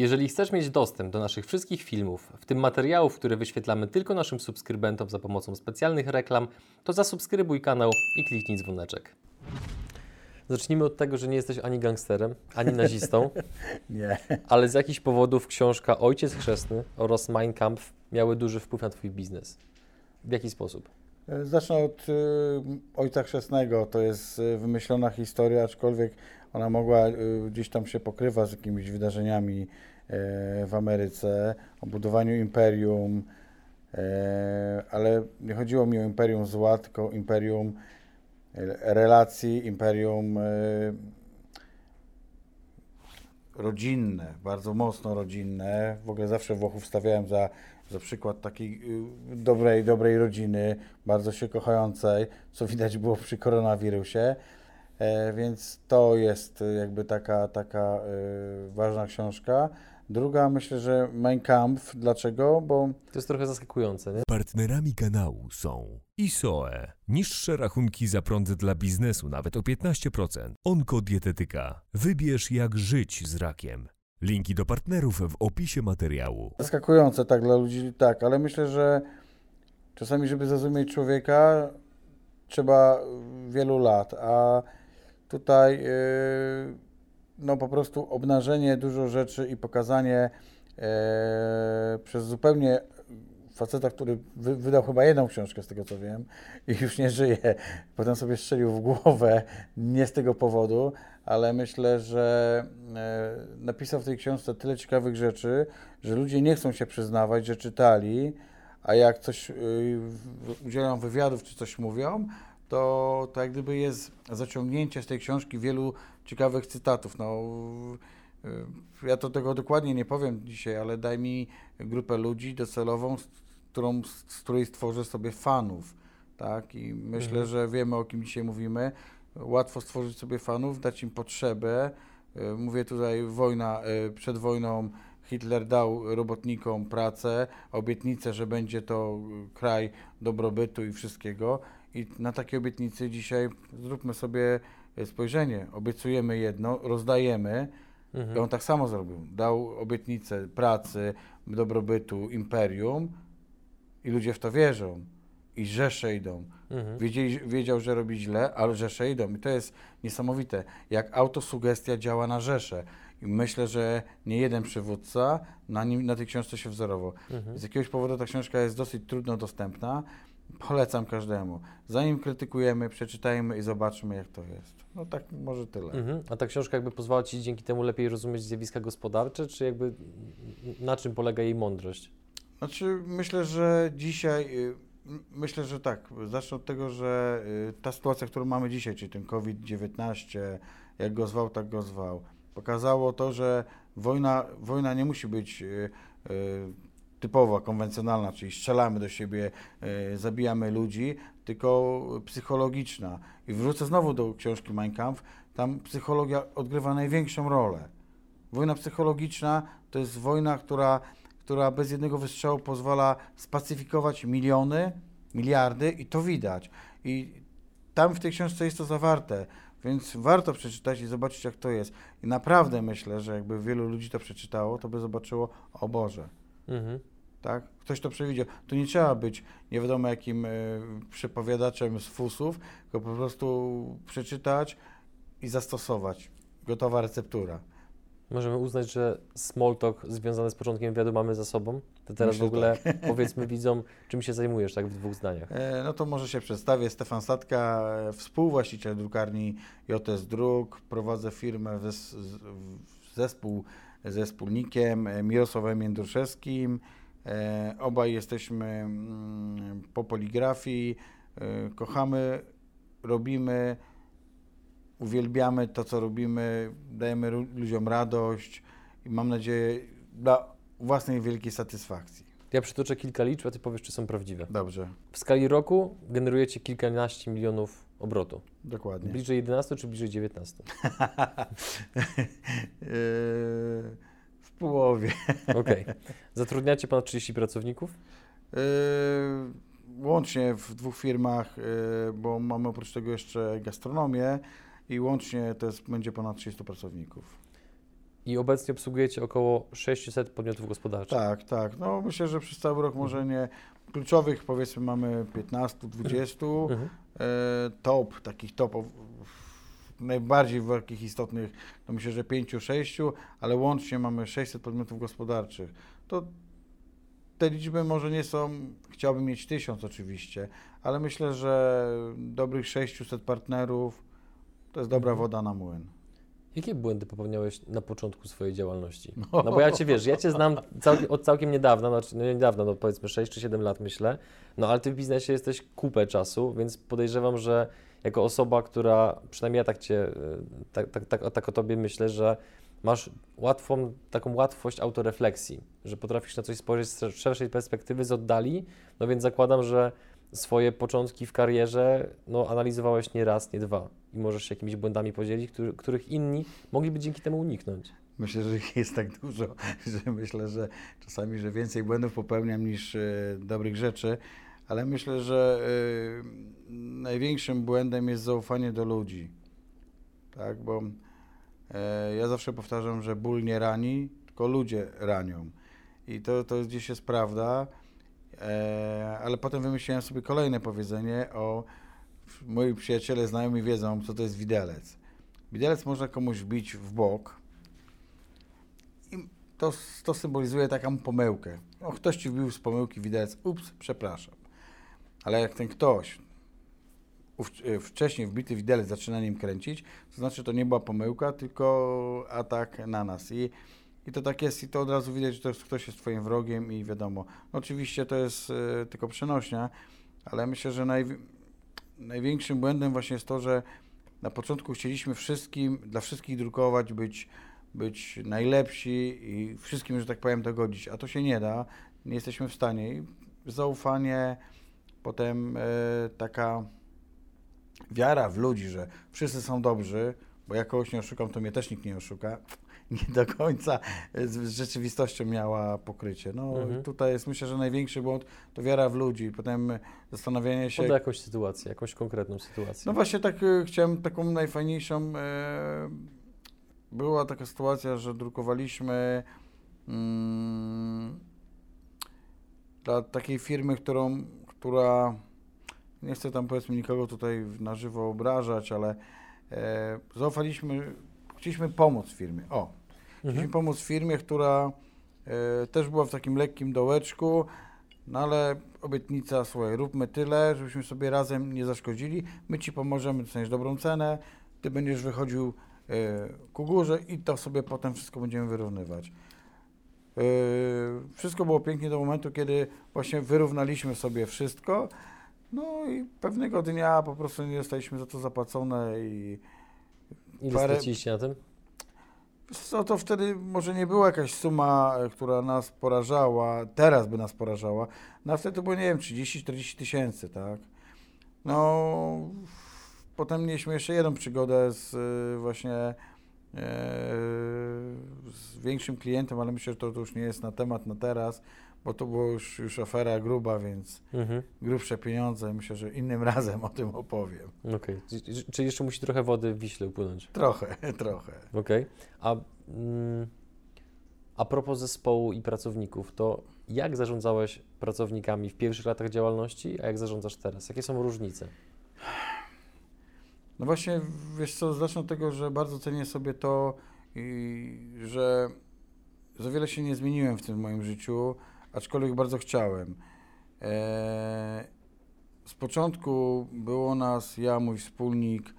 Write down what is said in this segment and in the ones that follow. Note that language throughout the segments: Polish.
Jeżeli chcesz mieć dostęp do naszych wszystkich filmów, w tym materiałów, które wyświetlamy tylko naszym subskrybentom za pomocą specjalnych reklam, to zasubskrybuj kanał i kliknij dzwoneczek. Zacznijmy od tego, że nie jesteś ani gangsterem, ani nazistą, Nie. ale z jakichś powodów książka Ojciec Chrzestny oraz Mein Kampf miały duży wpływ na Twój biznes. W jaki sposób? Zacznę od y, Ojca Chrzestnego. To jest y, wymyślona historia, aczkolwiek ona mogła y, gdzieś tam się pokrywa z jakimiś wydarzeniami w Ameryce, o budowaniu imperium, e, ale nie chodziło mi o imperium zła, tylko imperium e, relacji, imperium e, rodzinne, bardzo mocno rodzinne. W ogóle zawsze Włochów stawiałem za, za przykład takiej dobrej, dobrej rodziny, bardzo się kochającej, co widać było przy koronawirusie. E, więc to jest jakby taka, taka ważna książka. Druga, myślę, że Mein Kampf. Dlaczego? Bo To jest trochę zaskakujące, nie? Partnerami kanału są ISOE. Niższe rachunki za prąd dla biznesu nawet o 15%. Onkodietetyka. Wybierz jak żyć z rakiem. Linki do partnerów w opisie materiału. zaskakujące tak dla ludzi, tak, ale myślę, że czasami, żeby zrozumieć człowieka, trzeba wielu lat, a tutaj yy, no po prostu obnażenie dużo rzeczy i pokazanie yy, przez zupełnie faceta, który wy, wydał chyba jedną książkę z tego co wiem i już nie żyje, potem sobie strzelił w głowę, nie z tego powodu, ale myślę, że e, napisał w tej książce tyle ciekawych rzeczy, że ludzie nie chcą się przyznawać, że czytali, a jak coś y, udzielają wywiadów czy coś mówią, to, to jak gdyby jest zaciągnięcie z tej książki wielu ciekawych cytatów. No, y, ja to tego dokładnie nie powiem dzisiaj, ale daj mi grupę ludzi docelową, z, którą, z której stworzę sobie fanów. Tak? I myślę, Mhm. że wiemy o kim dzisiaj mówimy. Łatwo stworzyć sobie fanów, dać im potrzebę. Y, Mówię tutaj wojna, y, przed wojną Hitler dał robotnikom pracę, obietnicę, że będzie to kraj dobrobytu i wszystkiego. I na takie obietnice dzisiaj zróbmy sobie y, spojrzenie. Obiecujemy jedno, rozdajemy. I Mhm. on tak samo zrobił. Dał obietnicę pracy, dobrobytu, imperium i ludzie w to wierzą. I rzesze idą. Mhm. Wiedzieli, wiedział, że robi źle, ale rzesze idą. I to jest niesamowite, jak autosugestia działa na rzesze. I myślę, że nie jeden przywódca na, nim, na tej książce się wzorował. Mhm. Z jakiegoś powodu ta książka jest dosyć trudno dostępna. Polecam każdemu. Zanim krytykujemy, przeczytajmy i zobaczmy, jak to jest. No tak, może tyle. Mhm. A ta książka jakby pozwala Ci dzięki temu lepiej rozumieć zjawiska gospodarcze, czy jakby na czym polega jej mądrość? Znaczy, myślę, że dzisiaj, y, myślę, że tak. Zacznę od tego, że y, ta sytuacja, którą mamy dzisiaj, czyli ten COVID-19, jak go zwał, tak go zwał, pokazało to, że wojna, wojna nie musi być y, typowa, konwencjonalna, czyli strzelamy do siebie, y, zabijamy ludzi, tylko psychologiczna. I wrócę znowu do książki Mein Kampf, tam psychologia odgrywa największą rolę. Wojna psychologiczna to jest wojna, która, która bez jednego wystrzału pozwala spacyfikować miliony, miliardy i to widać. I tam w tej książce jest to zawarte, więc warto przeczytać i zobaczyć, jak to jest. I naprawdę myślę, że jakby wielu ludzi to przeczytało, to by zobaczyło, o Boże, Mhm. tak? Ktoś to przewidział. Tu nie trzeba być nie wiadomo jakim y, przepowiadaczem z fusów, tylko po prostu przeczytać i zastosować. Gotowa receptura. Możemy uznać, że small talk związany z początkiem wywiadu mamy za sobą. To teraz Myślę, w ogóle powiedzmy widzom, czym się zajmujesz, tak w dwóch zdaniach. E, No to może się przedstawię. Stefan Statka, e, współwłaściciel drukarni JS Druk. Prowadzę firmę w w zespół ze wspólnikiem e, Mirosławem Jędruszewskim. E, Obaj jesteśmy mm, po poligrafii. E, Kochamy, robimy, uwielbiamy to, co robimy. Dajemy ludziom radość i mam nadzieję dla własnej wielkiej satysfakcji. Ja przytoczę kilka liczb, a Ty powiesz, czy są prawdziwe. Dobrze, W skali roku generujecie kilkanaście milionów obrotu. dokładnie. Bliżej 11 czy bliżej 19? Yy, w połowie. Okej. Zatrudniacie ponad 30 pracowników? Yy, Łącznie w dwóch firmach, yy, bo mamy oprócz tego jeszcze gastronomię i łącznie to jest, będzie ponad 300 pracowników. I obecnie obsługujecie około 600 podmiotów gospodarczych. Tak, tak. No myślę, że przez cały rok może nie kluczowych powiedzmy mamy 15, 20. Mhm. E, top, takich topów, najbardziej takich istotnych, to myślę, że 5, 6, ale łącznie mamy 600 podmiotów gospodarczych. To te liczby może nie są, chciałbym mieć 1000 oczywiście, ale myślę, że dobrych 600 partnerów to jest dobra Mhm. woda na młyn. Jakie błędy popełniałeś na początku swojej działalności? No bo ja Cię, wiesz, ja Cię znam całkiem, od całkiem niedawna, znaczy no nie niedawno, no powiedzmy 6 czy 7 lat myślę, no ale Ty w biznesie jesteś kupę czasu, więc podejrzewam, że jako osoba, która, przynajmniej ja tak Cię, y, tak, tak, tak, tak o Tobie myślę, że masz łatwą, taką łatwość autorefleksji, że potrafisz na coś spojrzeć z szerszej perspektywy, z oddali, no więc zakładam, że swoje początki w karierze no, analizowałeś nie raz, nie dwa i możesz się jakimiś błędami podzielić, który, których inni mogliby dzięki temu uniknąć. Myślę, że ich jest tak dużo, że myślę, że czasami, że więcej błędów popełniam niż e, dobrych rzeczy, ale myślę, że e, największym błędem jest zaufanie do ludzi. Tak, bo e, ja zawsze powtarzam, że ból nie rani, tylko ludzie ranią. I to, to gdzieś jest prawda, e, ale potem wymyśliłem sobie kolejne powiedzenie o moi przyjaciele, znajomi wiedzą, co to jest widelec. Widelec można komuś wbić w bok, i to, to symbolizuje taką pomyłkę. No, ktoś ci wbił z pomyłki widelec, ups, przepraszam. Ale jak ten ktoś e, wcześniej wbity widelec zaczyna nim kręcić, to znaczy to nie była pomyłka, tylko atak na nas. I, i to tak jest, i to od razu widać, że to jest, ktoś jest twoim wrogiem i wiadomo. No, oczywiście to jest e, tylko przenośnia, ale myślę, że naj, największym błędem właśnie jest to, że na początku chcieliśmy wszystkim, dla wszystkich drukować, być być najlepsi i wszystkim, że tak powiem, dogodzić, a to się nie da, nie jesteśmy w stanie. I zaufanie, potem e, taka wiara w ludzi, że wszyscy są dobrzy, bo ja kogoś nie oszukam, to mnie też nikt nie oszuka, nie do końca z z rzeczywistością miała pokrycie. No Mhm. tutaj jest, myślę, że największy błąd to wiara w ludzi, potem zastanawianie się, Podaj jakąś sytuację, jakąś konkretną sytuację. no właśnie tak e, chciałem taką najfajniejszą. E, była taka sytuacja, że drukowaliśmy mm, dla takiej firmy, którą, która nie chcę tam powiedzmy nikogo tutaj na żywo obrażać, ale e, zaufaliśmy, chcieliśmy pomóc firmie. O, Chcieliśmy Mhm. pomóc firmie, która e, też była w takim lekkim dołeczku, no ale obietnica, słuchaj, róbmy tyle, żebyśmy sobie razem nie zaszkodzili, my Ci pomożemy, dostaniesz dobrą cenę, Ty będziesz wychodził e, ku górze i to sobie potem wszystko będziemy wyrównywać. E, wszystko było pięknie do momentu, kiedy właśnie wyrównaliśmy sobie wszystko, no i pewnego dnia po prostu nie dostaliśmy za to zapłacone i Ile parę- straciliście na tym? Co to wtedy może nie była jakaś suma, e, która nas porażała, teraz by nas porażała, no wtedy to było, nie wiem, 30-40 tysięcy, tak? No, potem mieliśmy jeszcze jedną przygodę z e, właśnie e, z większym klientem, ale myślę, że to, to już nie jest na temat na teraz, bo to była już, już afera gruba, więc Mhm. grubsze pieniądze, myślę, że innym razem o tym opowiem. Okej. Czyli- Czyli jeszcze musi trochę wody w Wiśle upłynąć. Trochę, trochę. Okej. A, mm, a propos zespołu i pracowników, to jak zarządzałeś pracownikami w pierwszych latach działalności, a jak zarządzasz teraz? Jakie są różnice? No właśnie, wiesz co, zacznę od tego, że bardzo cenię sobie to, i, że za wiele się nie zmieniłem w tym moim życiu, aczkolwiek bardzo chciałem. E, z początku było nas, ja, mój wspólnik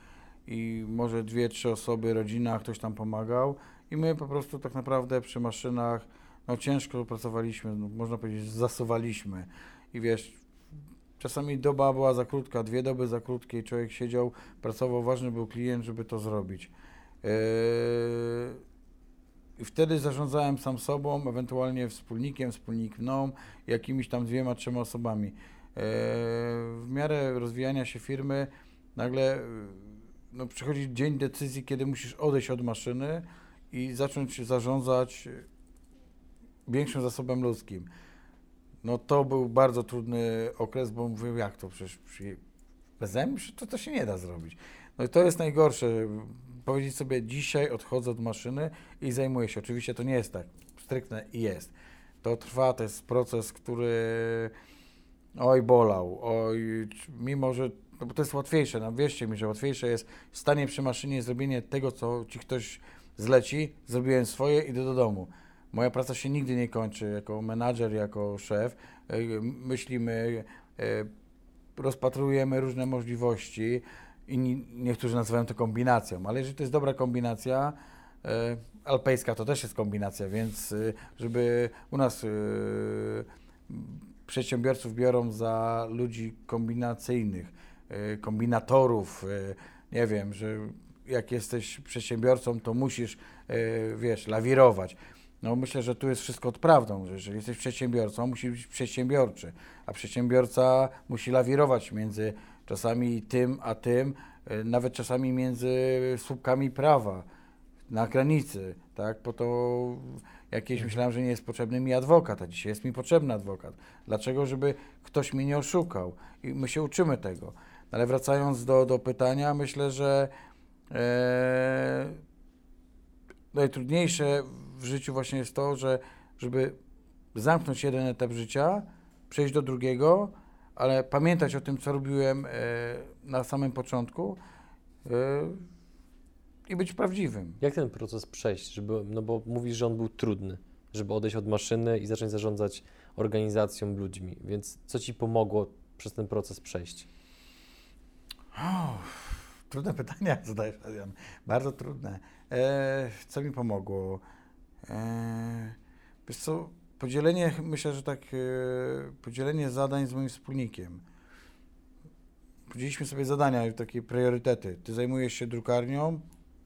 i może dwie, trzy osoby, rodzina, ktoś tam pomagał i my po prostu tak naprawdę przy maszynach, no ciężko pracowaliśmy, no, można powiedzieć, zasuwaliśmy i wiesz, czasami doba była za krótka, dwie doby za krótkie i człowiek siedział, pracował, ważny był klient, żeby to zrobić. Yy, I wtedy zarządzałem sam sobą, ewentualnie wspólnikiem, wspólnik mną, jakimiś tam dwiema, trzema osobami. Yy, W miarę rozwijania się firmy nagle yy, no, przychodzi dzień decyzji, kiedy musisz odejść od maszyny i zacząć zarządzać większym zasobem ludzkim. No to był bardzo trudny okres, bo mówię, jak to przecież przy... beze mnie to, to się nie da zrobić. No i to jest najgorsze. Powiedzieć sobie, dzisiaj odchodzę od maszyny i zajmuję się. Oczywiście to nie jest tak striktne i jest. To trwa, to jest proces, który oj bolał, oj, mimo że no bo to jest łatwiejsze, no wierzcie mi, że łatwiejsze jest stanie przy maszynie zrobienie tego, co ci ktoś zleci, zrobiłem swoje, idę do domu. Moja praca się nigdy nie kończy jako menadżer, jako szef. Myślimy, e, rozpatrujemy różne możliwości i niektórzy nazywają to kombinacją, ale jeżeli to jest dobra kombinacja, e, alpejska to też jest kombinacja, więc żeby u nas przedsiębiorców biorą za ludzi kombinacyjnych, kombinatorów, nie wiem, że jak jesteś przedsiębiorcą, to musisz, wiesz, lawirować. No myślę, że tu jest wszystko od prawdą, że jeżeli jesteś przedsiębiorcą, musi być przedsiębiorczy, a przedsiębiorca musi lawirować między czasami tym a tym, e, nawet czasami między słupkami prawa na granicy, tak? Po to jakieś mhm. myślałem, że nie jest potrzebny mi adwokat, a dzisiaj jest mi potrzebny adwokat. Dlaczego? Żeby ktoś mnie nie oszukał. I my się uczymy tego. Ale wracając do, do pytania, myślę, że e, najtrudniejsze w życiu właśnie jest to, że żeby zamknąć jeden etap życia, przejść do drugiego, ale pamiętać o tym, co robiłem e, na samym początku e, i być prawdziwym. Jak ten proces przejść, żeby, no bo mówisz, że on był trudny, żeby odejść od maszyny i zacząć zarządzać organizacją, ludźmi, więc co Ci pomogło przez ten proces przejść? Oh, trudne pytania zadajesz, Adrian. Bardzo trudne. E, co mi pomogło? E, wiesz co, podzielenie, myślę, że tak, e, podzielenie zadań z moim wspólnikiem. Podzieliliśmy sobie zadania, takie priorytety. Ty zajmujesz się drukarnią,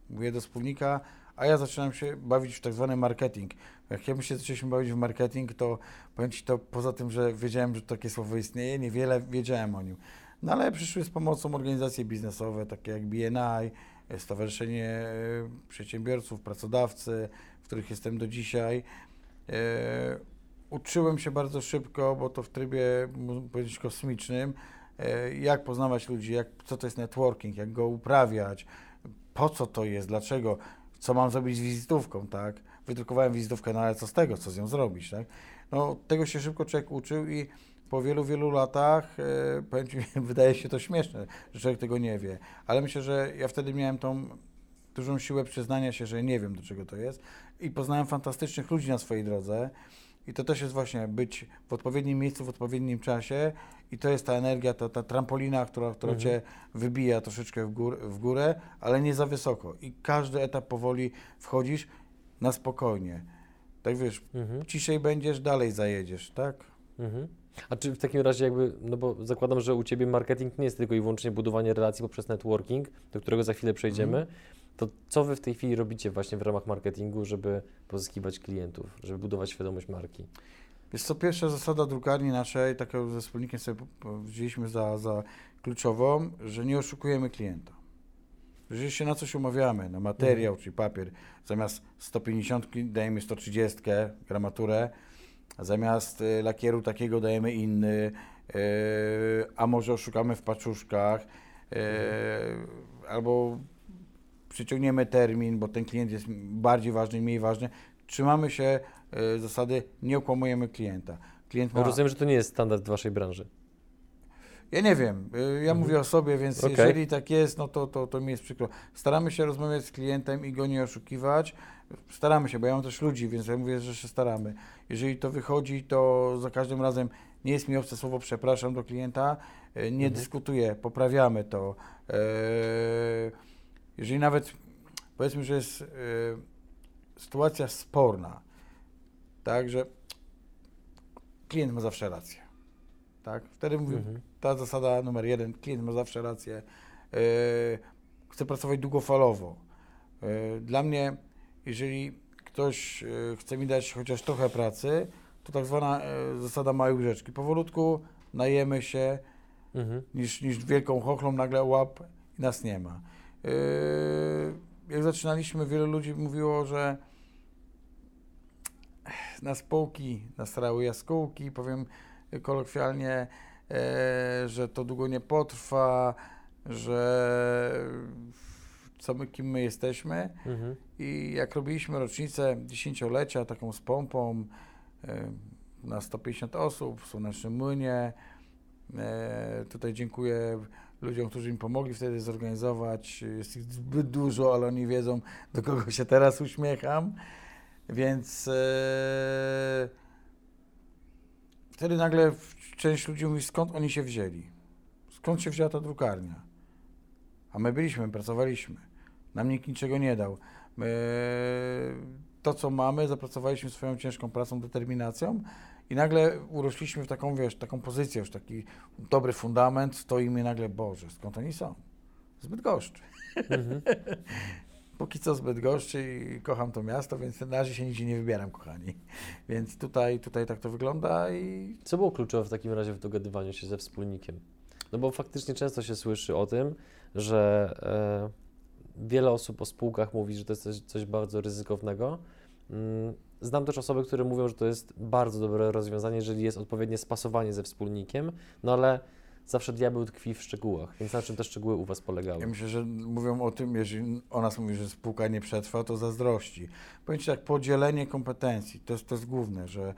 mówię do wspólnika, a ja zaczynam się bawić w tak zwany marketing. Jak ja my się zaczęliśmy bawić w marketing, to powiem Ci to poza tym, że wiedziałem, że takie słowo istnieje, niewiele wiedziałem o nim. No ale przyszły z pomocą organizacje biznesowe, takie jak BNI, Stowarzyszenie e, Przedsiębiorców, Pracodawcy, w których jestem do dzisiaj. E, uczyłem się bardzo szybko, bo to w trybie, powiedzieć, kosmicznym, e, jak poznawać ludzi, jak, co to jest networking, jak go uprawiać, po co to jest, dlaczego, co mam zrobić z wizytówką, tak? Wydrukowałem wizytówkę, no ale co z tego, co z nią zrobić, tak? No, tego się szybko człowiek uczył i po wielu, wielu latach, e, powiem Ci, wydaje się to śmieszne, że człowiek tego nie wie, ale myślę, że ja wtedy miałem tą dużą siłę przyznania się, że nie wiem, do czego to jest i poznałem fantastycznych ludzi na swojej drodze i to też jest właśnie być w odpowiednim miejscu, w odpowiednim czasie i to jest ta energia, ta, ta trampolina, która, która mhm. Cię wybija troszeczkę w, gór, w górę, ale nie za wysoko i każdy etap powoli wchodzisz na spokojnie. Tak wiesz, mhm. ciszej będziesz, dalej zajedziesz, tak? Mhm. A czy w takim razie jakby, no bo zakładam, że u Ciebie marketing nie jest tylko i wyłącznie budowanie relacji poprzez networking, do którego za chwilę przejdziemy, mm. To co Wy w tej chwili robicie właśnie w ramach marketingu, żeby pozyskiwać klientów, żeby budować świadomość marki? Jest to pierwsza zasada drukarni naszej, taką ze wspólnikiem sobie wzięliśmy za, za kluczową, że nie oszukujemy klienta. Jeżeli się na coś umawiamy, na materiał mm. czy papier, zamiast 150 dajemy 130 gramaturę, Zamiast y, lakieru takiego dajemy inny, y, a może oszukamy w paczuszkach, y, albo przyciągniemy termin, bo ten klient jest bardziej ważny, mniej ważny. Trzymamy się zasady, nie okłamujemy klienta. Klient ma... Rozumiem, że to nie jest standard w Waszej branży. Ja nie wiem, ja mhm. mówię o sobie, więc okay. jeżeli tak jest, no to, to, to mi jest przykro. Staramy się rozmawiać z klientem i go nie oszukiwać. Staramy się, bo ja mam też ludzi, więc ja mówię, że się staramy. Jeżeli to wychodzi, to za każdym razem nie jest mi obce słowo przepraszam do klienta, e, nie mhm. dyskutuję, poprawiamy to. E, jeżeli nawet powiedzmy, że jest e, sytuacja sporna, tak, że klient ma zawsze rację. Tak? Wtedy mówię, mhm. ta zasada numer jeden, klient ma zawsze rację. Chcę pracować długofalowo. Dla mnie, jeżeli ktoś e, chce mi dać chociaż trochę pracy, to tak zwana e, zasada małej łyżeczki. Powolutku najemy się, mhm. niż, niż wielką chochlą nagle łap i nas nie ma. E, jak zaczynaliśmy, wielu ludzi mówiło, że na spółki nastrały jaskółki, powiem kolokwialnie, że to długo nie potrwa, że co my, kim my jesteśmy Mhm. i jak robiliśmy rocznicę dziesięciolecia taką z pompą e, na 150 osób w Słonecznym Młynie, e, tutaj dziękuję ludziom, którzy mi pomogli wtedy zorganizować. Jest ich zbyt dużo, ale oni wiedzą, do kogo się teraz uśmiecham. Więc e, wtedy nagle część ludzi mówi, skąd oni się wzięli? Skąd się wzięła ta drukarnia? A my byliśmy, pracowaliśmy. Nam nikt niczego nie dał. My to, co mamy, zapracowaliśmy swoją ciężką pracą, determinacją i nagle urośliśmy w taką, wiesz, taką pozycję, już taki dobry fundament, stoimy i nagle, Boże, skąd oni są? Zbyt goszczy. Mhm. Póki co zbyt goszczy i kocham to miasto, więc na razie się nigdzie nie wybieram, kochani. Więc tutaj, tutaj tak to wygląda i Co było kluczowe w takim razie w dogadywaniu się ze wspólnikiem? No bo faktycznie często się słyszy o tym, że e, wiele osób o spółkach mówi, że to jest coś, coś bardzo ryzykownego. Mm, Znam też osoby, które mówią, że to jest bardzo dobre rozwiązanie, jeżeli jest odpowiednie spasowanie ze wspólnikiem, no ale zawsze diabeł tkwi w szczegółach, więc na czym te szczegóły u Was polegały? Ja myślę, że mówią o tym, jeżeli o nas mówi, że spółka nie przetrwa, to zazdrości. Powiem Ci tak, podzielenie kompetencji, to jest, to jest główne, że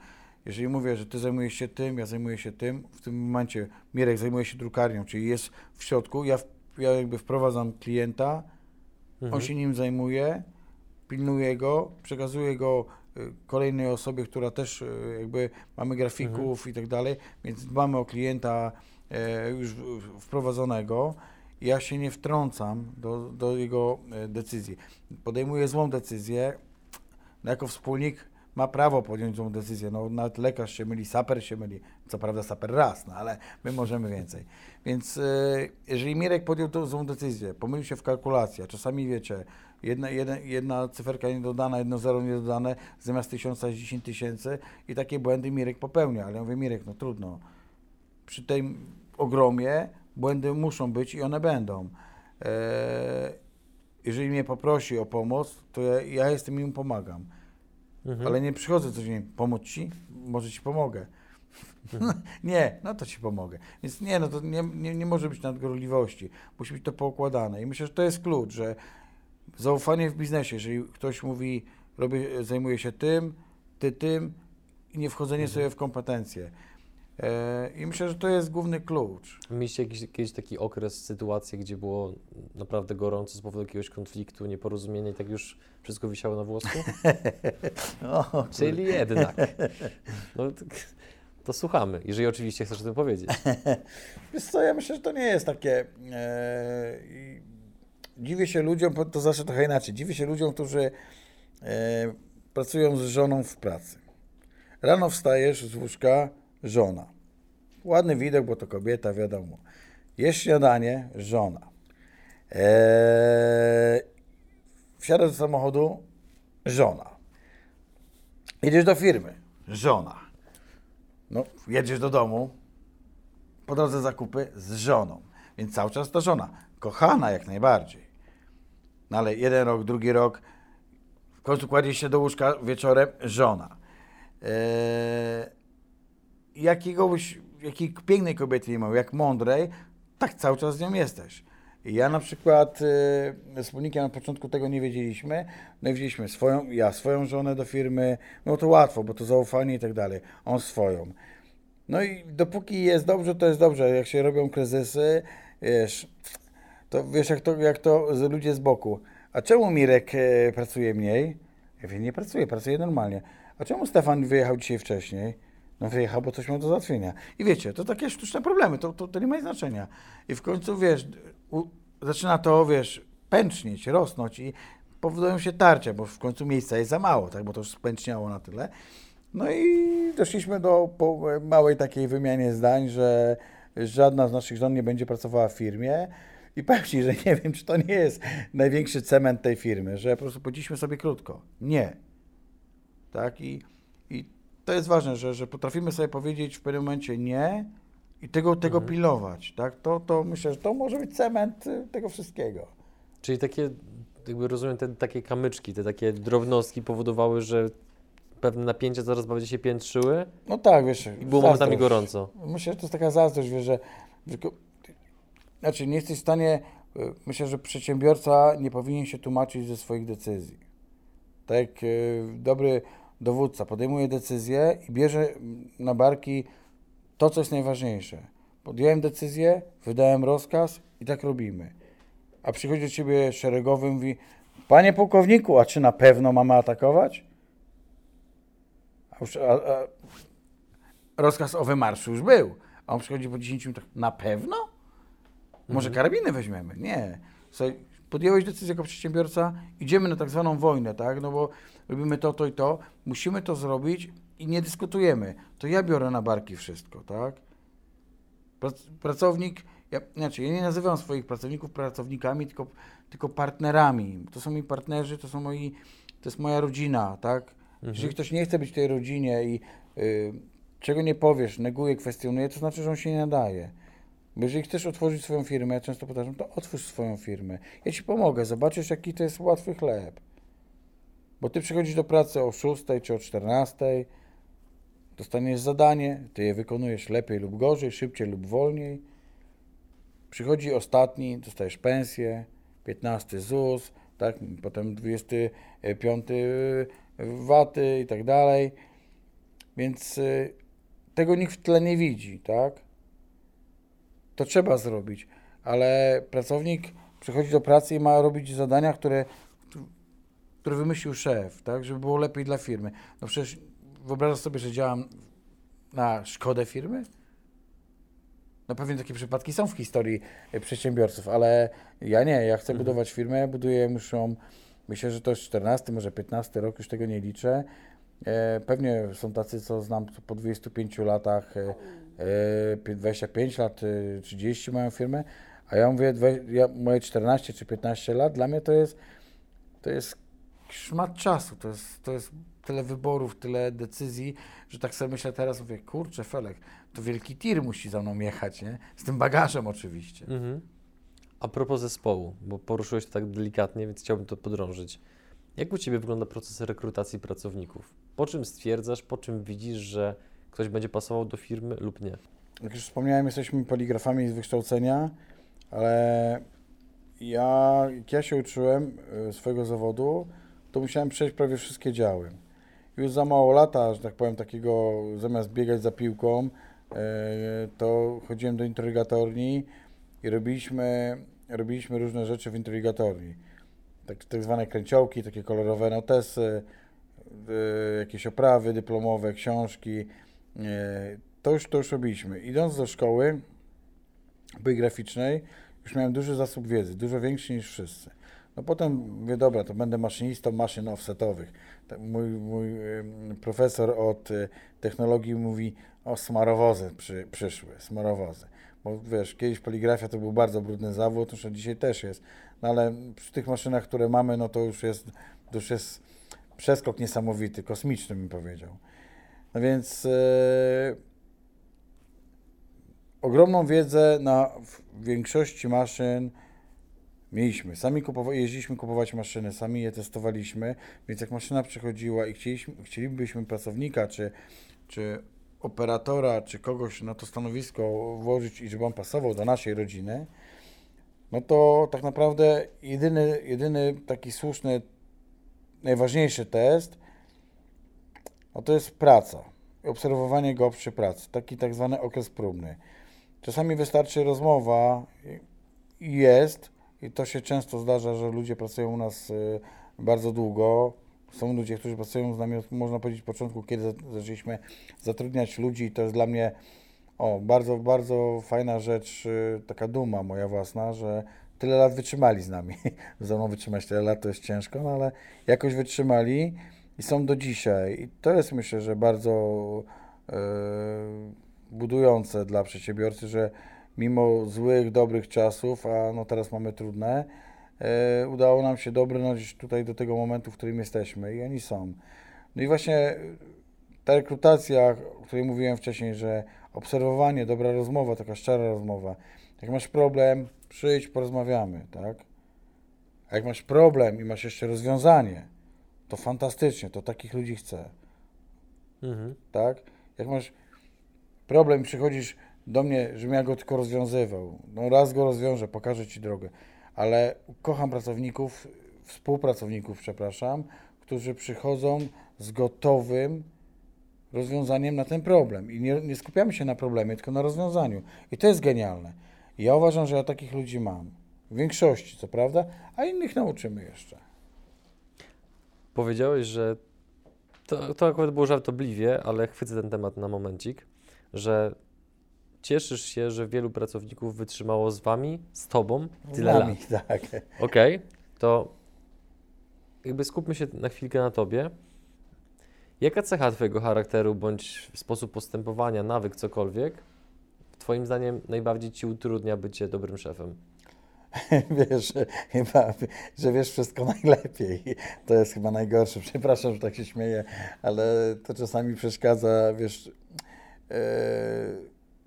jeżeli mówię, że Ty zajmujesz się tym, ja zajmuję się tym, w tym momencie Mirek zajmuje się drukarnią, czyli jest w środku, ja, ja jakby wprowadzam klienta, Mhm. on się nim zajmuje, pilnuje go, przekazuje go kolejnej osobie, która też y, jakby mamy grafików i tak dalej, więc dbamy o klienta e, już wprowadzonego. Ja się nie wtrącam do, do jego e, decyzji. Podejmuje złą decyzję. No jako wspólnik ma prawo podjąć złą decyzję. No, nawet lekarz się myli, saper się myli. Co prawda saper raz, no ale my możemy więcej. Więc e, jeżeli Mirek podjął tą złą decyzję, pomylił się w kalkulacji, a czasami wiecie, jedna, jedna, jedna cyferka niedodana, jedno zero niedodane, zamiast tysiąca jest 10 tysięcy i takie błędy Mirek popełnia. Ale ja mówię, Mirek, no trudno. Przy tym ogromie błędy muszą być i one będą. E, jeżeli mnie poprosi o pomoc, to ja, ja jestem i mu pomagam. Mhm. Ale nie przychodzę codziennie, pomóc ci? Może ci pomogę. nie, no to ci pomogę. Więc nie, no to nie, nie, nie może być nadgorliwości. Musi być to poukładane. I myślę, że to jest klucz, że zaufanie w biznesie, jeżeli ktoś mówi, robię, zajmuję się tym, ty tym i nie wchodzenie sobie w kompetencje. E, I myślę, że to jest główny klucz. Mieliście jakiś, jakiś taki okres, sytuację, gdzie było naprawdę gorąco z powodu jakiegoś konfliktu, nieporozumienia i tak już wszystko wisiało na włosku? O, Czyli jednak. No, to, słuchamy, jeżeli oczywiście chcesz o tym powiedzieć. Wiesz co, ja myślę, że to nie jest takie... E, dziwię się ludziom, to zawsze trochę inaczej, dziwię się ludziom, którzy e, pracują z żoną w pracy. Rano wstajesz z łóżka, żona. Ładny widok, bo to kobieta, wiadomo. Jesz śniadanie, żona. E, wsiadasz do samochodu, żona. Jedziesz do firmy, żona. No, jedziesz do domu, po drodze zakupy z żoną. Więc cały czas to żona. Kochana jak najbardziej. No ale jeden rok, drugi rok, w końcu kładziesz się do łóżka wieczorem, żona. Eee, jakiegoś, jakiej pięknej kobiety nie ma, jak mądrej, tak cały czas z nią jesteś. Ja na przykład e, z wspólnikiem na początku tego nie wiedzieliśmy. No i wzięliśmy swoją, ja swoją żonę do firmy, no to łatwo, bo to zaufanie i tak dalej. On swoją. No i dopóki jest dobrze, to jest dobrze. Jak się robią kryzysy, wiesz, to wiesz jak to, jak to ludzie z boku. A czemu Mirek e, pracuje mniej? Ja mówię, nie pracuje, pracuje normalnie. A czemu Stefan wyjechał dzisiaj wcześniej? No wyjechał, bo coś miał do załatwienia. I wiecie, to takie sztuczne problemy, to, to, to nie ma znaczenia. I w końcu, wiesz, u, zaczyna to, wiesz, pęcznieć, rosnąć i powodują się tarcia, bo w końcu miejsca jest za mało, tak, bo to już spęczniało na tyle. No i doszliśmy do małej takiej wymianie zdań, że żadna z naszych żon nie będzie pracowała w firmie. I powiem Ci, że nie wiem, czy to nie jest największy cement tej firmy, że po prostu powiedzieliśmy sobie krótko. Nie. Tak? I to jest ważne, że, że potrafimy sobie powiedzieć w pewnym momencie nie i tego, tego pilnować. Tak? To, to myślę, że to może być cement y, tego wszystkiego. Czyli takie, jakby rozumiem, te takie kamyczki, te takie drobnostki powodowały, że pewne napięcia coraz bardziej się piętrzyły No tak, wiesz. i było momentami gorąco. Myślę, że to jest taka zazdrość, wiesz, że, że znaczy nie jesteś w stanie, y, myślę, że przedsiębiorca nie powinien się tłumaczyć ze swoich decyzji. Tak jak y, dobry dowódca podejmuje decyzję i bierze na barki to, co jest najważniejsze. Podjąłem decyzję, wydałem rozkaz i tak robimy. A przychodzi do ciebie szeregowy i mówi, panie pułkowniku, a czy na pewno mamy atakować? A już, a, a, rozkaz o wymarszu już był. A on przychodzi po 10 minutach, na pewno? Może karabiny weźmiemy? Nie. Słuchaj, podjąłeś decyzję jako przedsiębiorca, idziemy na tak zwaną wojnę, tak? No bo robimy to, to i to. Musimy to zrobić i nie dyskutujemy. To ja biorę na barki wszystko, tak? Prac- Pracownik, ja, znaczy ja nie nazywam swoich pracowników pracownikami, tylko, tylko partnerami. To są moi partnerzy, to są moi, to jest moja rodzina, tak? Jeżeli ktoś nie chce być w tej rodzinie i y, czego nie powiesz, neguje, kwestionuje, to znaczy, że on się nie nadaje. Bo jeżeli chcesz otworzyć swoją firmę, ja często powtarzam, to otwórz swoją firmę. Ja ci pomogę, zobaczysz, jaki to jest łatwy chleb. Bo ty przychodzisz do pracy o 6 czy o 14, dostaniesz zadanie, ty je wykonujesz lepiej lub gorzej, szybciej lub wolniej. Przychodzi ostatni, dostajesz pensję, 15 ZUS, tak, potem 25 waty i tak dalej. Więc y, tego nikt w tle nie widzi, tak? To trzeba zrobić, ale pracownik przychodzi do pracy i ma robić zadania, które, które wymyślił szef, tak, żeby było lepiej dla firmy. No przecież wyobrażasz sobie, że działam na szkodę firmy? No pewnie takie przypadki są w historii e, przedsiębiorców, ale ja nie, ja chcę budować firmę, buduję ją, myślę, że to jest 14, może 15 rok, już tego nie liczę. E, pewnie są tacy, co znam po 25 latach, e, 25 lat, e, 30 mają firmę, a ja mówię, ja, moje 14 czy 15 lat, dla mnie to jest, to jest szmat czasu, to jest, to jest tyle wyborów, tyle decyzji, że tak sobie myślę teraz, mówię, kurczę Felek, to wielki tir musi za mną jechać, nie? Z tym bagażem oczywiście. Mhm. A propos zespołu, bo poruszyłeś to tak delikatnie, więc chciałbym to podrążyć. Jak u Ciebie wygląda proces rekrutacji pracowników? Po czym stwierdzasz, po czym widzisz, że ktoś będzie pasował do firmy lub nie? Jak już wspomniałem, jesteśmy poligrafami z wykształcenia, ale ja, jak ja się uczyłem y, swojego zawodu, to musiałem przejść prawie wszystkie działy. Już za mało lata, że tak powiem, takiego, zamiast biegać za piłką, y, to chodziłem do interrogatorni i robiliśmy, robiliśmy różne rzeczy w interrogatorni. Tak, tak zwane kręciołki, takie kolorowe notesy, y, jakieś oprawy dyplomowe, książki. Y, To już, to już robiliśmy. Idąc do szkoły graficznej, już miałem duży zasób wiedzy, dużo większy niż wszyscy. No potem mówię, dobra, to będę maszynistą maszyn offsetowych. Mój, mój profesor od y, technologii mówi, o smarowozy przy, przyszły, smarowozy. Bo wiesz, kiedyś poligrafia to był bardzo brudny zawód, zresztą dzisiaj też jest, no ale przy tych maszynach, które mamy, no to już jest, to już jest przeskok niesamowity, kosmiczny bym powiedział. No więc yy, ogromną wiedzę na większości maszyn mieliśmy. Sami kupowa- jeździliśmy kupować maszyny, sami je testowaliśmy, więc jak maszyna przychodziła i chcieliśmy, chcielibyśmy pracownika, czy, czy operatora, czy kogoś na to stanowisko włożyć i żeby on pasował do naszej rodziny, no to tak naprawdę jedyny, jedyny taki słuszny, najważniejszy test, no to jest praca. Obserwowanie go przy pracy. Taki tak zwany okres próbny. Czasami wystarczy rozmowa jest, i to się często zdarza, że ludzie pracują u nas y, bardzo długo. Są ludzie, którzy pracują z nami można powiedzieć, początku, kiedy za- zaczęliśmy zatrudniać ludzi i to jest dla mnie o, bardzo, bardzo fajna rzecz, y, taka duma moja własna, że tyle lat wytrzymali z nami. Ze mną wytrzymać tyle lat to jest ciężko, no ale jakoś wytrzymali i są do dzisiaj. I to jest myślę, że bardzo e, budujące dla przedsiębiorcy, że mimo złych, dobrych czasów, a no teraz mamy trudne, e, udało nam się dobrnąć tutaj do tego momentu, w którym jesteśmy i oni są. No i właśnie ta rekrutacja, o której mówiłem wcześniej, że obserwowanie, dobra rozmowa, taka szczera rozmowa. Jak masz problem, przyjdź, porozmawiamy, tak? A jak masz problem i masz jeszcze rozwiązanie, to fantastycznie, to takich ludzi chcę, Mhm. tak? Jak masz problem, przychodzisz do mnie, żebym ja go tylko rozwiązywał. No raz go rozwiążę, pokażę Ci drogę. Ale kocham pracowników, współpracowników, przepraszam, którzy przychodzą z gotowym rozwiązaniem na ten problem. I nie, nie skupiamy się na problemie, tylko na rozwiązaniu. I to jest genialne. I ja uważam, że ja takich ludzi mam. W większości, co prawda, a innych nauczymy jeszcze. Powiedziałeś, że to, to akurat było żartobliwie, ale chwycę ten temat na momencik, że cieszysz się, że wielu pracowników wytrzymało z wami, z tobą tyle Z nami, lat. Tak. Okej, to jakby skupmy się na chwilkę na tobie. Jaka cecha twojego charakteru bądź sposób postępowania, nawyk, cokolwiek, twoim zdaniem najbardziej ci utrudnia bycie dobrym szefem? wiesz, chyba, że wiesz wszystko najlepiej. To jest chyba najgorsze. Przepraszam, że tak się śmieję, ale to czasami przeszkadza, wiesz, e,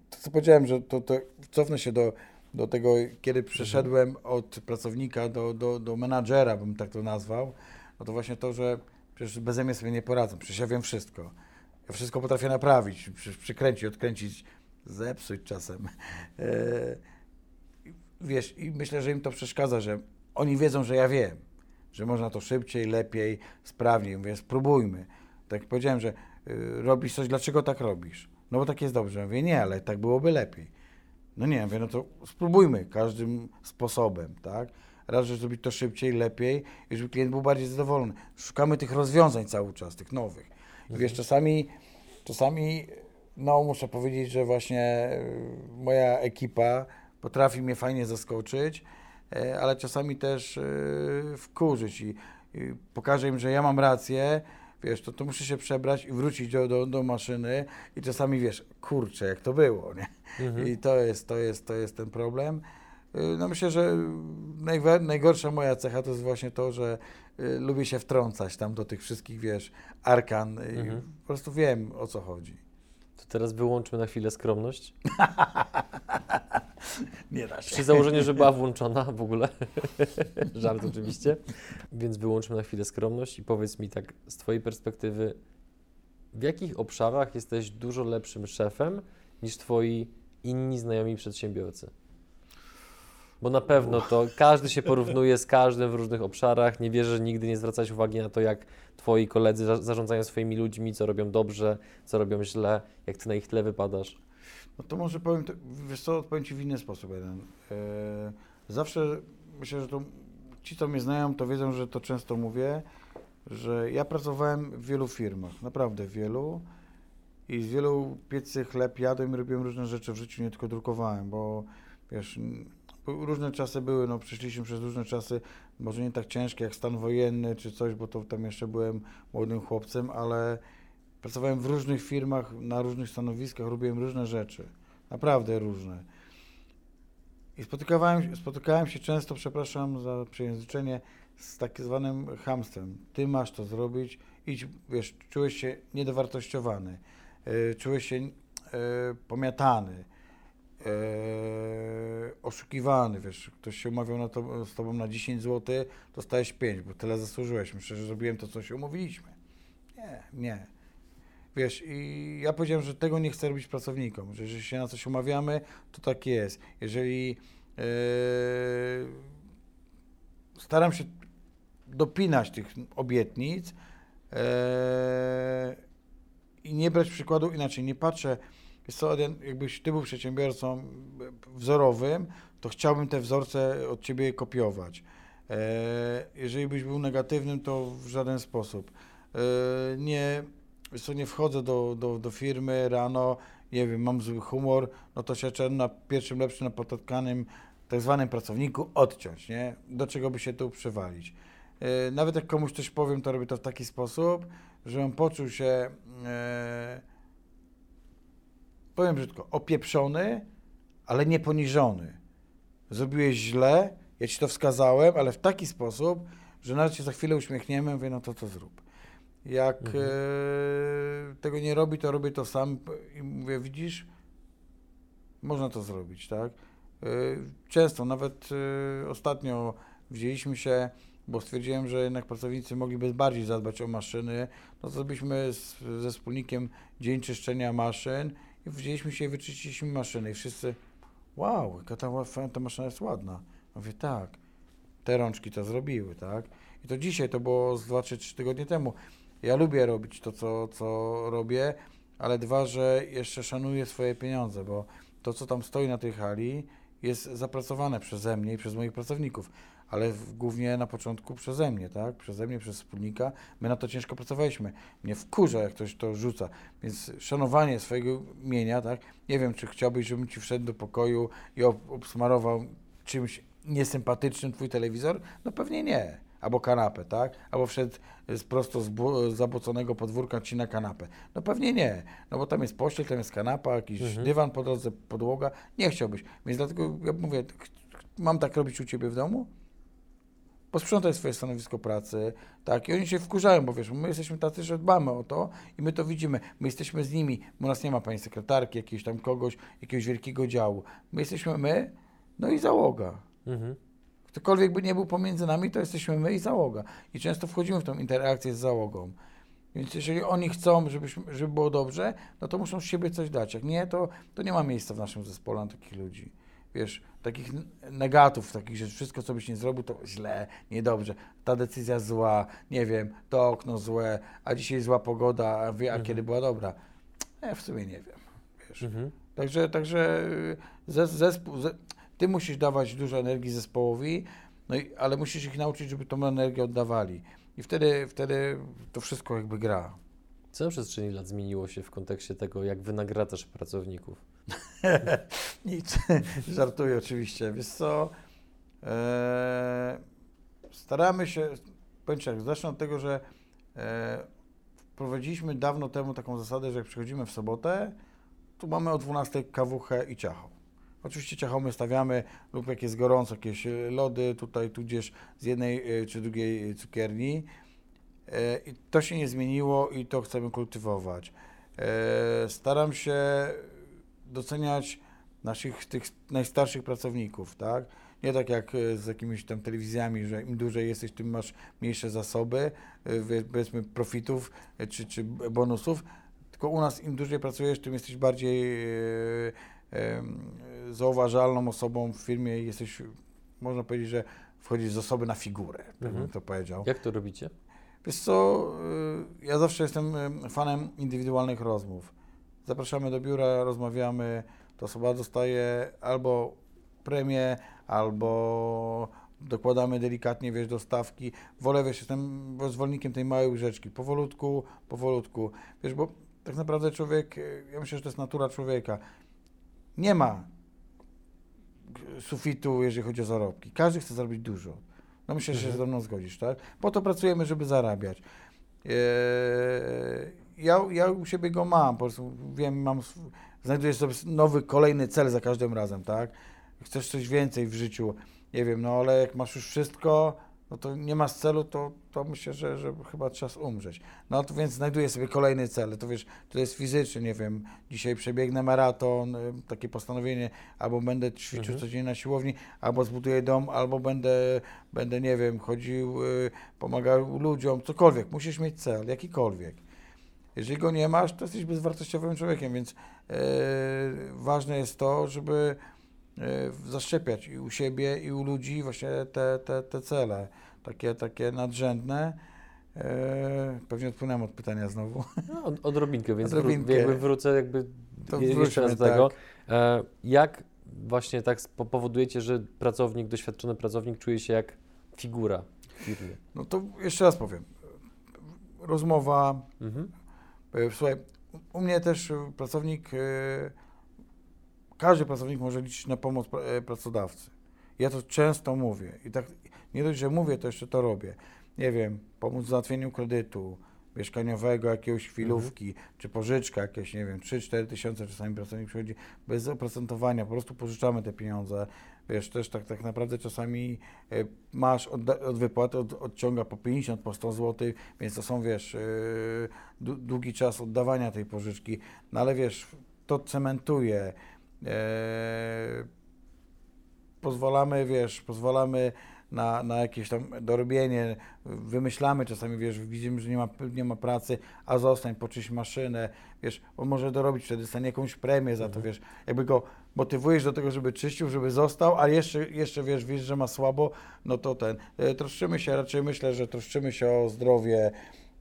to co powiedziałem, że to, to cofnę się do, do tego, kiedy przeszedłem od pracownika do, do, do menadżera, bym tak to nazwał, no to właśnie to, że przecież beze mnie sobie nie poradzę, przecież ja wiem wszystko. Ja wszystko potrafię naprawić, przy, przykręcić, odkręcić, zepsuć czasem. E, wiesz, i myślę, że im to przeszkadza, że oni wiedzą, że ja wiem, że można to szybciej, lepiej, sprawniej. Mówię, spróbujmy. Tak powiedziałem, że y, robisz coś, dlaczego tak robisz? No bo tak jest dobrze. Mówię, nie, ale tak byłoby lepiej. No nie, mówię, no to spróbujmy każdym sposobem, tak? Raz, żeby zrobić to szybciej, lepiej i żeby klient był bardziej zadowolony. Szukamy tych rozwiązań cały czas, tych nowych. I wiesz, czasami, czasami, no muszę powiedzieć, że właśnie y, moja ekipa potrafi mnie fajnie zaskoczyć, e, ale czasami też e, wkurzyć i, i pokażę im, że ja mam rację, wiesz, to, to muszę się przebrać i wrócić do, do, do maszyny i czasami, wiesz, kurczę, jak to było, nie? Mhm. I to jest, to jest, to jest ten problem. Y, No myślę, że najgorsza moja cecha to jest właśnie to, że lubię się wtrącać tam do tych wszystkich, wiesz, arkan i Mhm. po prostu wiem, o co chodzi. To teraz wyłączmy na chwilę skromność. Nie da się. Przy założeniu, że była włączona w ogóle. Żart oczywiście. Więc wyłączmy na chwilę skromność i powiedz mi tak z Twojej perspektywy, w jakich obszarach jesteś dużo lepszym szefem niż Twoi inni znajomi przedsiębiorcy? Bo na pewno to każdy się porównuje z każdym w różnych obszarach. Nie wierzę, że nigdy nie zwracałeś uwagi na to, jak Twoi koledzy za- zarządzają swoimi ludźmi, co robią dobrze, co robią źle, jak Ty na ich tle wypadasz. No to może powiem, to, wiesz co, odpowiem Ci w inny sposób jeden. E, zawsze myślę, że to ci, co mnie znają, to wiedzą, że to często mówię, że ja pracowałem w wielu firmach, naprawdę wielu i z wielu piecy chleb jadłem i robiłem różne rzeczy w życiu, nie tylko drukowałem, bo wiesz, różne czasy były, no przeszliśmy przez różne czasy, może nie tak ciężkie jak stan wojenny czy coś, bo to tam jeszcze byłem młodym chłopcem, ale Pracowałem w różnych firmach, na różnych stanowiskach, robiłem różne rzeczy. Naprawdę różne. I spotykałem, spotykałem się często, przepraszam za przejęzyczenie, z tak zwanym chamstwem. Ty masz to zrobić, idź, wiesz, czułeś się niedowartościowany, yy, czułeś się yy, pomiatany, oszukiwany, wiesz, ktoś się umawiał na to, z tobą na 10 zł, dostałeś 5, bo tyle zasłużyłeś. Myślę, że zrobiłem to, co się umówiliśmy. Nie, nie. Wiesz, i ja powiedziałem, że tego nie chcę robić pracownikom, że jeżeli się na coś umawiamy, to tak jest. Jeżeli e, staram się dopinać tych obietnic e, i nie brać przykładu inaczej, nie patrzę, co, jakbyś ty był przedsiębiorcą wzorowym, to chciałbym te wzorce od ciebie kopiować. E, jeżeli byś był negatywnym, to w żaden sposób. E, nie, co, nie wchodzę do, do, do firmy rano, nie wiem, mam zły humor, no to się na pierwszym lepszym napotkanym tak zwanym pracowniku odciąć, nie? Do czego by się tu przywalić. E, Nawet jak komuś coś powiem, to robię to w taki sposób, że on poczuł się, powiem brzydko, opieprzony, ale nie poniżony. Zrobiłeś źle, ja ci to wskazałem, ale w taki sposób, że nawet się za chwilę uśmiechniemy, mówię, no to to zrób. Jak Mhm. e, tego nie robi, to robię to sam i mówię, widzisz, można to zrobić, tak? E, Często, nawet e, ostatnio wzięliśmy się, bo stwierdziłem, że jednak pracownicy mogliby bardziej zadbać o maszyny, no to zrobiliśmy z, ze wspólnikiem dzień czyszczenia maszyn i wzięliśmy się i wyczyściliśmy maszyny i wszyscy, wow, jaka ta, ta maszyna jest ładna. Mówię, tak, te rączki to zrobiły, tak? I to dzisiaj, to było z 2 czy 3 tygodnie temu. Ja lubię robić to, co, co robię, ale dwa, że jeszcze szanuję swoje pieniądze, bo to, co tam stoi na tej hali, jest zapracowane przeze mnie i przez moich pracowników, ale w, głównie na początku przeze mnie, tak? Przeze mnie, przez wspólnika. My na to ciężko pracowaliśmy. Mnie wkurza, jak ktoś to rzuca. Więc szanowanie swojego mienia, tak? Nie wiem, czy chciałbyś, żebym ci wszedł do pokoju i ob- obsmarował czymś niesympatycznym twój telewizor? No pewnie nie. Albo kanapę, tak? Albo wszedł z prosto z bu- z zabłoconego podwórka ci na kanapę. No pewnie nie, no bo tam jest pościel, tam jest kanapa, jakiś Mhm. dywan po drodze, podłoga. Nie chciałbyś. Więc dlatego ja mówię, mam tak robić u ciebie w domu? Posprzątaj swoje stanowisko pracy, tak, i oni się wkurzają, bo wiesz, my jesteśmy tacy, że dbamy o to i my to widzimy, my jesteśmy z nimi, u nas nie ma pani sekretarki, jakiegoś tam kogoś, jakiegoś wielkiego działu, my jesteśmy my, no i załoga. Mhm. Ktokolwiek by nie był pomiędzy nami, to jesteśmy my i załoga. I często wchodzimy w tą interakcję z załogą. Więc jeżeli oni chcą, żebyśmy, żeby było dobrze, no to muszą z siebie coś dać. Jak nie, to, to nie ma miejsca w naszym zespole na takich ludzi. Wiesz, takich negatów, takich, że wszystko, co byś nie zrobił, to źle, niedobrze. Ta decyzja zła, nie wiem, to okno złe, a dzisiaj zła pogoda, a, wie, a Mhm. kiedy była dobra. Ja w sumie nie wiem. Wiesz. Mhm. Także, także y, zes- zespół, ze, ty musisz dawać dużo energii zespołowi, no i, ale musisz ich nauczyć, żeby tą energię oddawali. I wtedy, wtedy to wszystko jakby gra. Co na przestrzeni lat zmieniło się w kontekście tego, jak wynagradzasz pracowników? Nic, żartuję oczywiście. Wiesz co, e, staramy się, powiem tak, zacznę od tego, że e, wprowadziliśmy dawno temu taką zasadę, że jak przychodzimy w sobotę, tu mamy o 12 kawuchę i ciacho. Oczywiście ciacho my stawiamy lub jak jest gorąco, jakieś e, lody tutaj, tudzież z jednej e, czy drugiej cukierni. E, I to się nie zmieniło i to chcemy kultywować. E, Staram się doceniać naszych tych najstarszych pracowników, tak? Nie tak jak e, z jakimiś tam telewizjami, że im dłużej jesteś, tym masz mniejsze zasoby, e, wie- powiedzmy profitów e, czy, czy bonusów, tylko u nas im dłużej pracujesz, tym jesteś bardziej e, em, zauważalną osobą w firmie i jesteś, można powiedzieć, że wchodzisz z osoby na figurę, Mhm. bym to powiedział. Jak to robicie? Wiesz co, ja zawsze jestem fanem indywidualnych rozmów. Zapraszamy do biura, rozmawiamy, to osoba dostaje albo premię, albo dokładamy delikatnie, wiesz, do stawki. Wolę, wiesz, jestem zwolennikiem tej małej łyżeczki, powolutku, powolutku. Wiesz, bo tak naprawdę człowiek, ja myślę, że to jest natura człowieka. Nie ma sufitu, jeżeli chodzi o zarobki. Każdy chce zarobić dużo. No myślę, że się Mhm. ze mną zgodzisz, tak? Po to pracujemy, żeby zarabiać. Eee, ja, ja u siebie go mam, po prostu wiem, mam, znajduję sobie nowy, kolejny cel za każdym razem, tak? Chcesz coś więcej w życiu, nie wiem, no ale jak masz już wszystko, no to nie masz celu, to, to myślę, że, że chyba czas umrzeć. No to więc znajduję sobie kolejny cel, to wiesz, to jest fizyczny, nie wiem, dzisiaj przebiegnę maraton, y, takie postanowienie, albo będę ćwiczył Mhm. codziennie na siłowni, albo zbuduję dom, albo będę, będę nie wiem, chodził, y, pomagał ludziom, cokolwiek. Musisz mieć cel, jakikolwiek. Jeżeli go nie masz, to jesteś bezwartościowym człowiekiem, więc e, ważne jest to, żeby e, zaszczepiać i u siebie, i u ludzi właśnie te, te, te cele, takie, takie nadrzędne. E, pewnie odpłynąłem od pytania znowu. No, od, odrobinkę, więc Odrobinkę. Wró- jakby wrócę jakby To je- jeszcze raz do tego. tak. E, jak właśnie tak powodujecie, że pracownik, doświadczony pracownik czuje się jak figura w firmie? No to jeszcze raz powiem. Rozmowa, Mhm. E, Słuchaj, u- mnie też e, pracownik, e, każdy pracownik może liczyć na pomoc pra- pracodawcy. Ja to często mówię i tak nie dość, że mówię, to jeszcze to robię. Nie wiem, pomóc w załatwieniu kredytu mieszkaniowego, jakiegoś chwilówki, czy pożyczka jakieś, nie wiem, 3-4 tysiące czasami pracownik przychodzi bez oprocentowania, po prostu pożyczamy te pieniądze. Wiesz, też tak, tak naprawdę czasami e, masz od, od wypłaty od, odciąga po 50, po 100 zł, więc to są, wiesz, e, dłu- długi czas oddawania tej pożyczki, no ale wiesz, to cementuje. E, pozwalamy, wiesz, pozwalamy na, na jakieś tam dorobienie, wymyślamy czasami, wiesz, widzimy, że nie ma, nie ma pracy, a zostań, poczyść maszynę, wiesz, on może dorobić, wtedy stanie jakąś premię za to, wiesz, jakby go motywujesz do tego, żeby czyścił, żeby został, a jeszcze, jeszcze wiesz, wiesz, że ma słabo, no to ten, e, troszczymy się, raczej myślę, że troszczymy się o zdrowie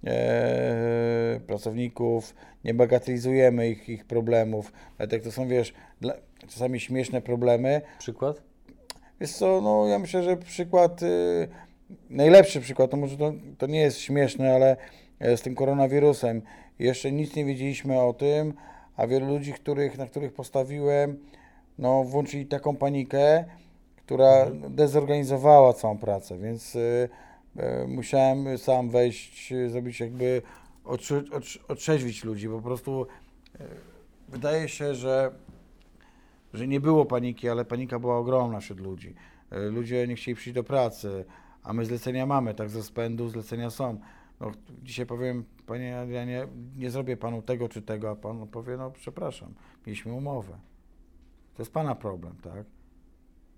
e, pracowników, nie bagatelizujemy ich, ich problemów, nawet jak to są, wiesz, dla, czasami śmieszne problemy, Przykład? Wiesz co, no ja myślę, że przykład, y, najlepszy przykład, to może to, to nie jest śmieszne, ale e, z tym koronawirusem. Jeszcze nic nie wiedzieliśmy o tym, a wielu ludzi, których, na których postawiłem, no włączyli taką panikę, która dezorganizowała całą pracę, więc y, y, musiałem sam wejść, zrobić jakby otrze, otrze, otrzeźwić ludzi, po prostu y, wydaje się, że że nie było paniki, ale panika była ogromna wśród ludzi. E, Ludzie nie chcieli przyjść do pracy, a my zlecenia mamy, tak z rozpędu zlecenia są. No, dzisiaj powiem, panie Adrianie, nie zrobię panu tego czy tego, a pan powie, no przepraszam, mieliśmy umowę. To jest pana problem, tak?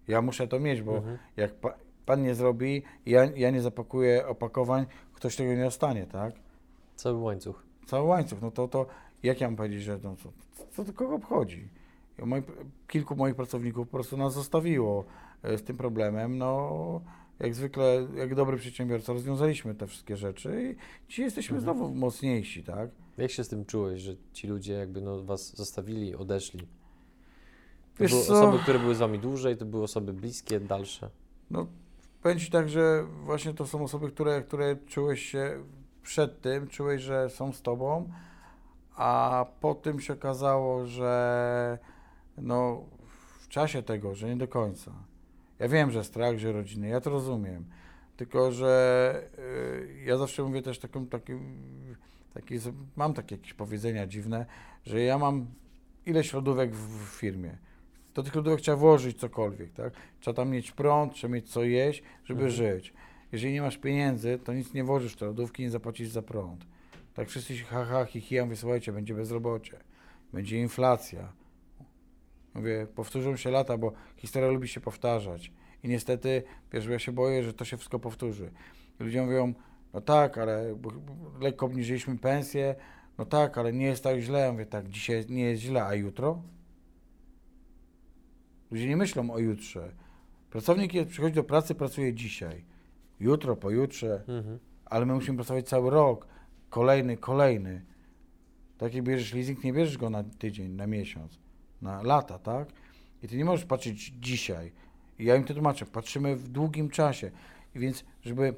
Ja muszę to mieć, bo Mhm. jak pa, pan nie zrobi, ja, ja nie zapakuję opakowań, ktoś tego nie dostanie, tak? Cały łańcuch. Cały łańcuch, no to, to jak ja mam powiedzieć, że no, co, co to kogo obchodzi? Moi, kilku moich pracowników po prostu nas zostawiło e, z tym problemem, no jak zwykle, jak dobry przedsiębiorca rozwiązaliśmy te wszystkie rzeczy i dzisiaj jesteśmy Mhm. znowu mocniejsi, tak? Jak się z tym czułeś, że ci ludzie jakby no, was zostawili, odeszli? To Wiesz były co? osoby, które były z wami dłużej, to były osoby bliskie, dalsze. No, powiem Ci tak, że właśnie to są osoby, które, które czułeś się przed tym, czułeś, że są z Tobą, a po tym się okazało, że no, w czasie tego, że nie do końca. Ja wiem, że strach, że rodziny, ja to rozumiem, tylko że y, ja zawsze mówię też taką, takim, taki, mam takie jakieś powiedzenia dziwne, że ja mam ileś lodówek w, w firmie. Do tych lodówek trzeba włożyć cokolwiek, tak? Trzeba tam mieć prąd, trzeba mieć co jeść, żeby Mhm. żyć. Jeżeli nie masz pieniędzy, to nic nie włożysz w te lodówki, nie zapłacisz za prąd. Tak wszyscy się ha, ha, hi, hi, ja mówię, słuchajcie, będzie bezrobocie, będzie inflacja. Mówię, powtórzą się lata, bo historia lubi się powtarzać. I niestety, wiesz, ja się boję, że to się wszystko powtórzy. I ludzie mówią, no tak, ale lekko obniżyliśmy pensję, no tak, ale nie jest tak źle. Ja mówię, tak, dzisiaj nie jest źle, a jutro? Ludzie nie myślą o jutrze. Pracownik przychodzi do pracy, pracuje dzisiaj. Jutro, pojutrze, Mhm. ale my musimy pracować cały rok. Kolejny, kolejny. Tak jak bierzesz leasing, nie bierzesz go na tydzień, na miesiąc, na lata, tak? I ty nie możesz patrzeć dzisiaj. I ja im to tłumaczę, patrzymy w długim czasie. I więc, żeby,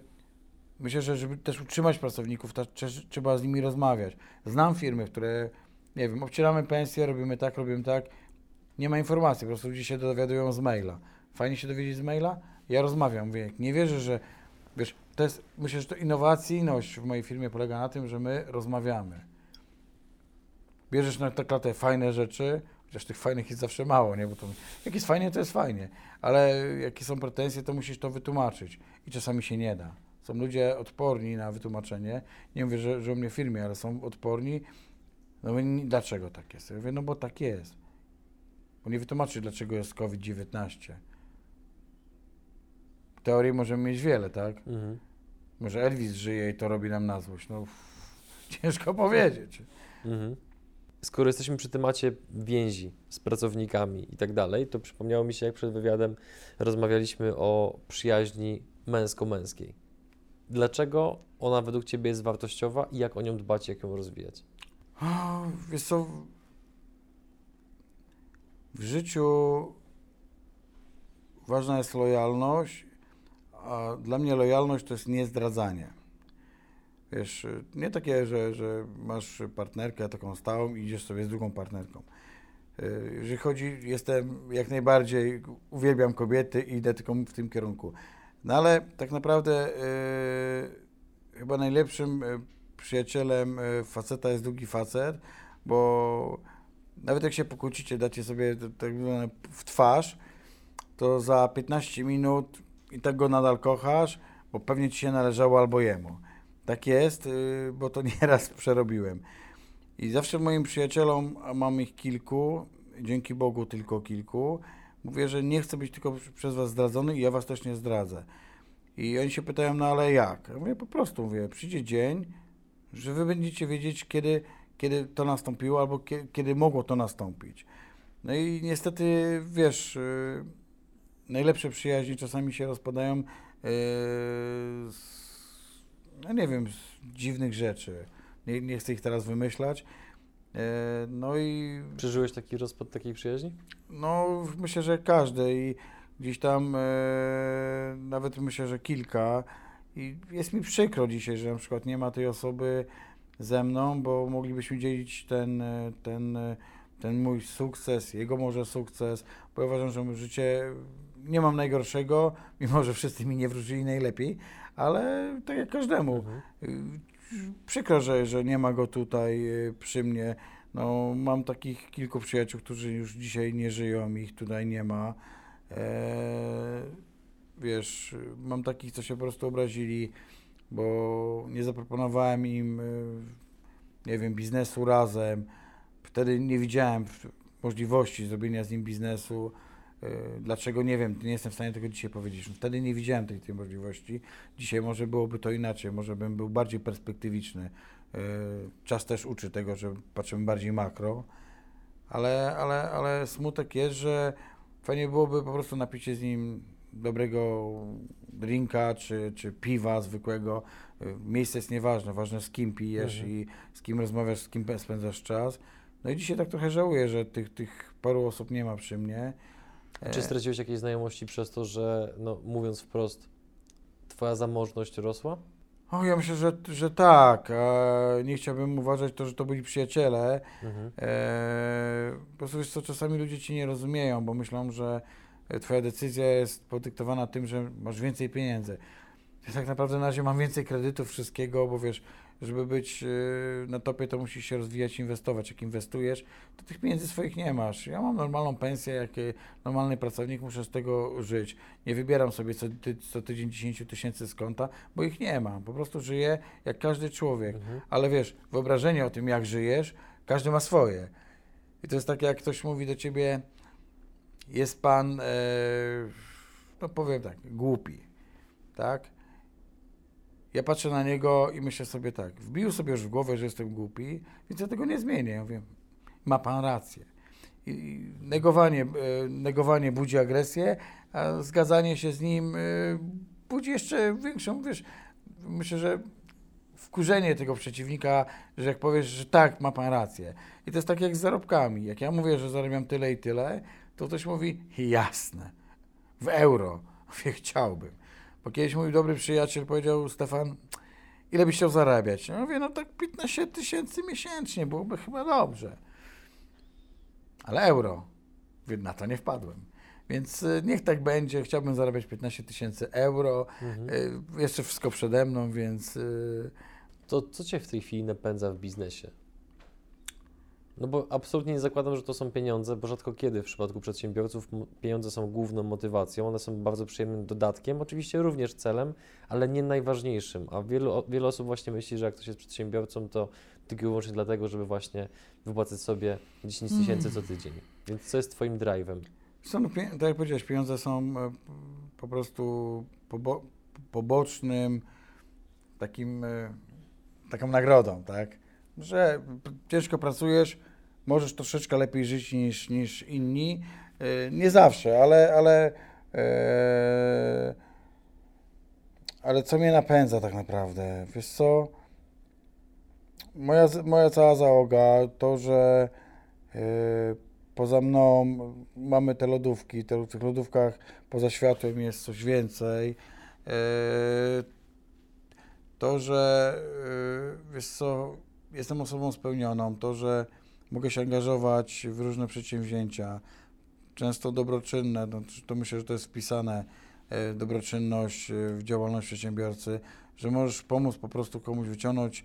myślę, że żeby też utrzymać pracowników, trzeba z nimi rozmawiać. Znam firmy, które, nie wiem, obcieramy pensję, robimy tak, robimy tak. Nie ma informacji, po prostu ludzie się dowiadują z maila. Fajnie się dowiedzieć z maila? Ja rozmawiam, mówię, nie wierzę, że, wiesz, to jest, myślę, że to innowacyjność w mojej firmie polega na tym, że my rozmawiamy. Bierzesz na klatę fajne rzeczy, chociaż tych fajnych jest zawsze mało, nie? Bo to, jak jest fajnie, to jest fajnie, ale jakie są pretensje, to musisz to wytłumaczyć i czasami się nie da. Są ludzie odporni na wytłumaczenie, nie mówię, że, że u mnie w firmie, ale są odporni, no mówię, "Nie, dlaczego tak jest? Ja mówię, no bo tak jest. Bo nie wytłumaczy, dlaczego jest COVID-19. Teorii możemy mieć wiele, tak? Mhm. Może Elvis żyje i to robi nam na złość. No, ciężko powiedzieć. Mhm. Skoro jesteśmy przy temacie więzi z pracownikami i tak dalej, to przypomniało mi się, jak przed wywiadem rozmawialiśmy o przyjaźni męsko-męskiej. Dlaczego ona według Ciebie jest wartościowa i jak o nią dbać, jak ją rozwijać? Wiesz co, w życiu ważna jest lojalność, a dla mnie lojalność to jest niezdradzanie. Wiesz, nie takie, że, że masz partnerkę taką stałą i idziesz sobie z drugą partnerką. Jeżeli chodzi, jestem jak najbardziej, uwielbiam kobiety i idę tylko w tym kierunku. No ale tak naprawdę y, chyba najlepszym y, przyjacielem y, faceta jest drugi facet, bo nawet jak się pokłócicie, dacie sobie tak zwane w twarz, to za 15 minut i tak go nadal kochasz, bo pewnie ci się należało albo jemu. Tak jest, y, bo to nieraz przerobiłem. I zawsze moim przyjacielom, a mam ich kilku, dzięki Bogu tylko kilku, mówię, że nie chcę być tylko przez was zdradzony i ja was też nie zdradzę. I oni się pytają, no ale jak? Ja mówię, po prostu mówię, przyjdzie dzień, że wy będziecie wiedzieć, kiedy, kiedy to nastąpiło, albo kiedy, kiedy mogło to nastąpić. No i niestety, wiesz, yy, najlepsze przyjaźnie czasami się rozpadają yy, z, no nie wiem, dziwnych rzeczy. Nie, nie chcę ich teraz wymyślać. Yy, no i Przeżyłeś taki rozpad takiej przyjaźni? no, myślę, że każdy i gdzieś tam e, nawet myślę, że kilka. I jest mi przykro dzisiaj, że na przykład nie ma tej osoby ze mną, bo moglibyśmy dzielić ten, e, ten, e, ten mój sukces, jego może sukces, bo ja uważam, że życie nie mam najgorszego, mimo że wszyscy mi nie wrócili najlepiej, ale tak jak każdemu. Mhm. Przykro, że, że nie ma go tutaj y, przy mnie. No, mam takich kilku przyjaciół, którzy już dzisiaj nie żyją, ich tutaj nie ma. E, wiesz, mam takich, co się po prostu obrazili, bo nie zaproponowałem im, y, nie wiem, biznesu razem. Wtedy nie widziałem możliwości zrobienia z nim biznesu. E, Dlaczego nie wiem, nie jestem w stanie tego dzisiaj powiedzieć. Wtedy nie widziałem tej, tej możliwości. Dzisiaj może byłoby to inaczej, może bym był bardziej perspektywiczny. E, Czas też uczy tego, że patrzymy bardziej makro, ale, ale, ale smutek jest, że fajnie byłoby po prostu napić się z nim dobrego drinka czy, czy piwa zwykłego. E, Miejsce jest nieważne, ważne z kim pijesz Mhm. i z kim rozmawiasz, z kim spędzasz czas. No i dzisiaj tak trochę żałuję, że tych, tych paru osób nie ma przy mnie. E, Czy straciłeś jakieś znajomości przez to, że, no, mówiąc wprost, twoja zamożność rosła? O, ja myślę, że, że tak. A nie chciałbym uważać to, że to byli przyjaciele. Mhm. Eee, po prostu wiesz co, czasami ludzie ci nie rozumieją, bo myślą, że e, twoja decyzja jest podyktowana tym, że masz więcej pieniędzy. Ja tak naprawdę na razie mam więcej kredytów, wszystkiego, bo wiesz, żeby być e, na topie, to musisz się rozwijać, inwestować. Jak inwestujesz, to tych pieniędzy swoich nie masz. Ja mam normalną pensję, jak e, normalny pracownik, muszę z tego żyć. Nie wybieram sobie co, ty, co tydzień 10 tysięcy z konta, bo ich nie mam. Po prostu żyję jak każdy człowiek. Mhm. Ale wiesz, wyobrażenie o tym, jak żyjesz, każdy ma swoje. I to jest tak, jak ktoś mówi do ciebie, jest pan, e, no powiem tak, głupi, tak? Ja patrzę na niego i myślę sobie tak, wbił sobie już w głowę, że jestem głupi, więc ja tego nie zmienię. Ja mówię, ma pan rację. I negowanie, e, negowanie budzi agresję, a zgadzanie się z nim e, budzi jeszcze większą, wiesz, myślę, że wkurzenie tego przeciwnika, że jak powiesz, że tak, ma pan rację. I to jest tak jak z zarobkami. Jak ja mówię, że zarabiam tyle i tyle, to ktoś mówi, jasne, w euro. Mówię, chciałbym. Bo kiedyś mój dobry przyjaciel powiedział, Stefan, ile byś chciał zarabiać? Ja mówię, no tak 15 tysięcy miesięcznie, byłoby chyba dobrze. Ale euro. Mówię, na to nie wpadłem. Więc y, niech tak będzie, chciałbym zarabiać 15 tysięcy euro. Mhm. Y, Jeszcze wszystko przede mną, więc y, To co Cię w tej chwili napędza w biznesie? No bo absolutnie nie zakładam, że to są pieniądze, bo rzadko kiedy w przypadku przedsiębiorców pieniądze są główną motywacją, one są bardzo przyjemnym dodatkiem, oczywiście również celem, ale nie najważniejszym, a wielu, wiele osób właśnie myśli, że jak ktoś jest przedsiębiorcą, to tylko i wyłącznie dlatego, żeby właśnie wypłacać sobie 10 tysięcy co tydzień. Więc co jest Twoim drive'em? są, no, tak jak powiedziałeś, pieniądze są e, po prostu pobo pobocznym takim, e, taką nagrodą, tak? Że ciężko pracujesz, możesz troszeczkę lepiej żyć niż, niż inni. E, Nie zawsze, ale, ale, e, ale co mnie napędza tak naprawdę? Wiesz co? Moja, moja cała załoga, to, że e, poza mną mamy te lodówki, te, w tych lodówkach poza światłem jest coś więcej. To, że wiesz co, jestem osobą spełnioną, to, że mogę się angażować w różne przedsięwzięcia, często dobroczynne, no, to myślę, że to jest wpisane, e, dobroczynność e, w działalność przedsiębiorcy, że możesz pomóc po prostu komuś wyciągnąć,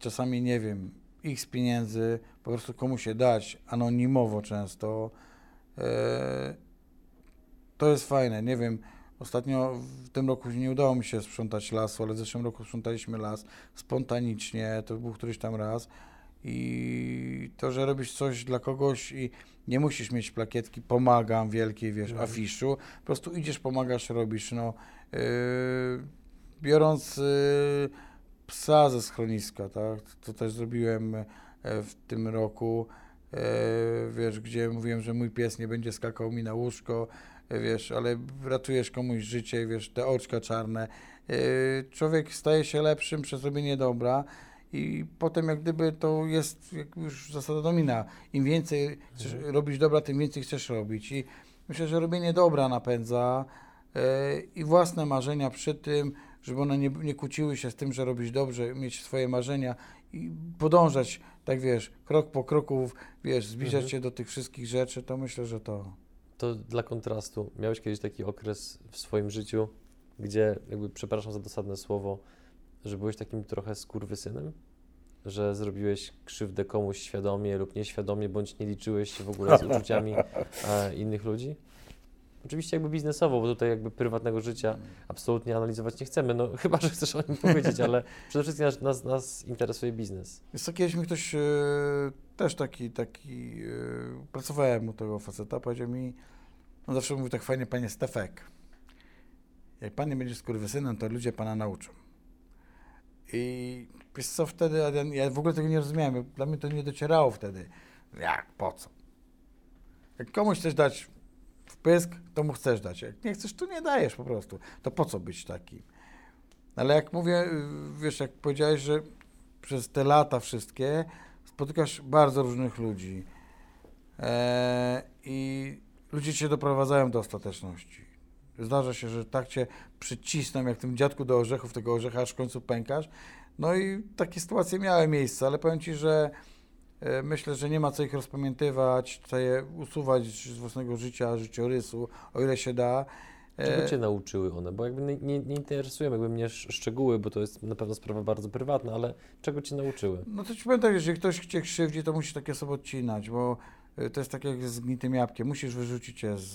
czasami nie wiem, x pieniędzy, po prostu komuś się dać, anonimowo często. E, To jest fajne, nie wiem, ostatnio w tym roku nie udało mi się sprzątać lasu, ale w zeszłym roku sprzątaliśmy las spontanicznie, to był któryś tam raz I to, że robisz coś dla kogoś i nie musisz mieć plakietki pomagam wielkiej, wiesz, Mhm. afiszu, po prostu idziesz, pomagasz, robisz, no. Yy, biorąc yy, psa ze schroniska, tak, to też zrobiłem e, w tym roku, e, wiesz, gdzie mówiłem, że mój pies nie będzie skakał mi na łóżko, wiesz, ale ratujesz komuś życie, wiesz, te oczka czarne. E, Człowiek staje się lepszym przez robienie dobra i potem jak gdyby to jest jak już zasada domina. Im więcej chcesz robić dobra, tym więcej chcesz robić i myślę, że robienie dobra napędza e, i własne marzenia przy tym, żeby one nie, nie kłóciły się z tym, że robisz dobrze, mieć swoje marzenia i podążać, tak wiesz, krok po kroku, wiesz, zbliżać Mhm. się do tych wszystkich rzeczy, to myślę, że to... To dla kontrastu, miałeś kiedyś taki okres w swoim życiu, gdzie, jakby, przepraszam za dosadne słowo, że byłeś takim trochę skurwysynem? Że zrobiłeś krzywdę komuś świadomie lub nieświadomie, bądź nie liczyłeś się w ogóle z uczuciami e, innych ludzi? Oczywiście jakby biznesowo, bo tutaj jakby prywatnego życia absolutnie analizować nie chcemy, no chyba, że chcesz o nim powiedzieć, ale przede wszystkim nas, nas, nas interesuje biznes. Jest to kiedyś mi ktoś e, też taki, taki, e, pracowałem u tego faceta, powiedział mi, on zawsze mówił tak fajnie, panie Stefek, jak pan nie będzie skurwysynem, to ludzie pana nauczą. I wiesz co, wtedy, ja, ja w ogóle tego nie rozumiałem, dla mnie to nie docierało wtedy. Jak, po co? Jak komuś chcesz dać pysk, to mu chcesz dać. Jak nie chcesz, to nie dajesz po prostu. To po co być taki? Ale jak mówię, wiesz, jak powiedziałeś, że przez te lata wszystkie spotykasz bardzo różnych ludzi e, i ludzie cię doprowadzają do ostateczności. Zdarza się, że tak cię przycisną, jak tym dziadku do orzechów, tego orzecha, aż w końcu pękasz. No i takie sytuacje miały miejsce, ale powiem ci, że myślę, że nie ma co ich rozpamiętywać, trzeba je usuwać z własnego życia, życiorysu, o ile się da. Czego E, Cię nauczyły one? Bo jakby nie, nie, nie interesują jakby mnie sz- szczegóły, bo to jest na pewno sprawa bardzo prywatna, ale czego Cię nauczyły? No to ci powiem tak, jeżeli ktoś cię krzywdzi, to musisz takie sobie odcinać, bo y, to jest tak jak z gnitym jabłkiem. Musisz wyrzucić je z,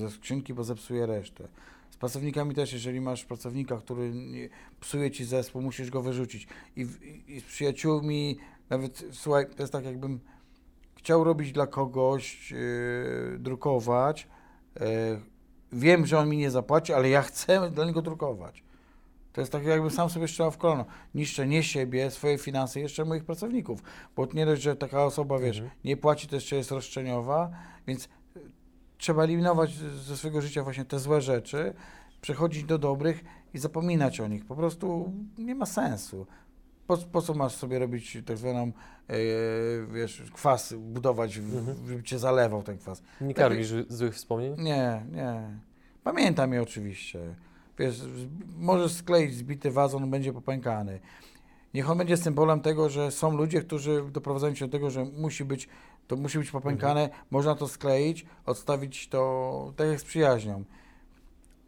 ze skrzynki, bo zepsuje resztę. Z pracownikami też, jeżeli masz pracownika, który psuje ci zespół, musisz go wyrzucić. I, i, i z przyjaciółmi, nawet, słuchaj, to jest tak jakbym chciał robić dla kogoś, yy, drukować, yy, wiem, że on mi nie zapłaci, ale ja chcę dla niego drukować. To jest tak, jakbym sam sobie strzelał w kolano. Niszczę nie siebie, swoje finanse, jeszcze moich pracowników. Bo nie dość, że taka osoba, wiesz, Mhm. nie płaci, to jeszcze jest roszczeniowa, więc y, trzeba eliminować ze swojego życia właśnie te złe rzeczy, przechodzić do dobrych i zapominać o nich. Po prostu nie ma sensu. Po, po co masz sobie robić tak zwaną, e, wiesz, kwas, budować, w, Mhm. żeby cię zalewał ten kwas? Nie Lepiej- karmisz złych wspomnień? Nie, nie. Pamiętam je oczywiście. Wiesz, możesz skleić zbity wazon, będzie popękany. Niech on będzie symbolem tego, że są ludzie, którzy doprowadzają cię do tego, że musi być, to musi być popękane, można to skleić, odstawić to tak jak z przyjaźnią.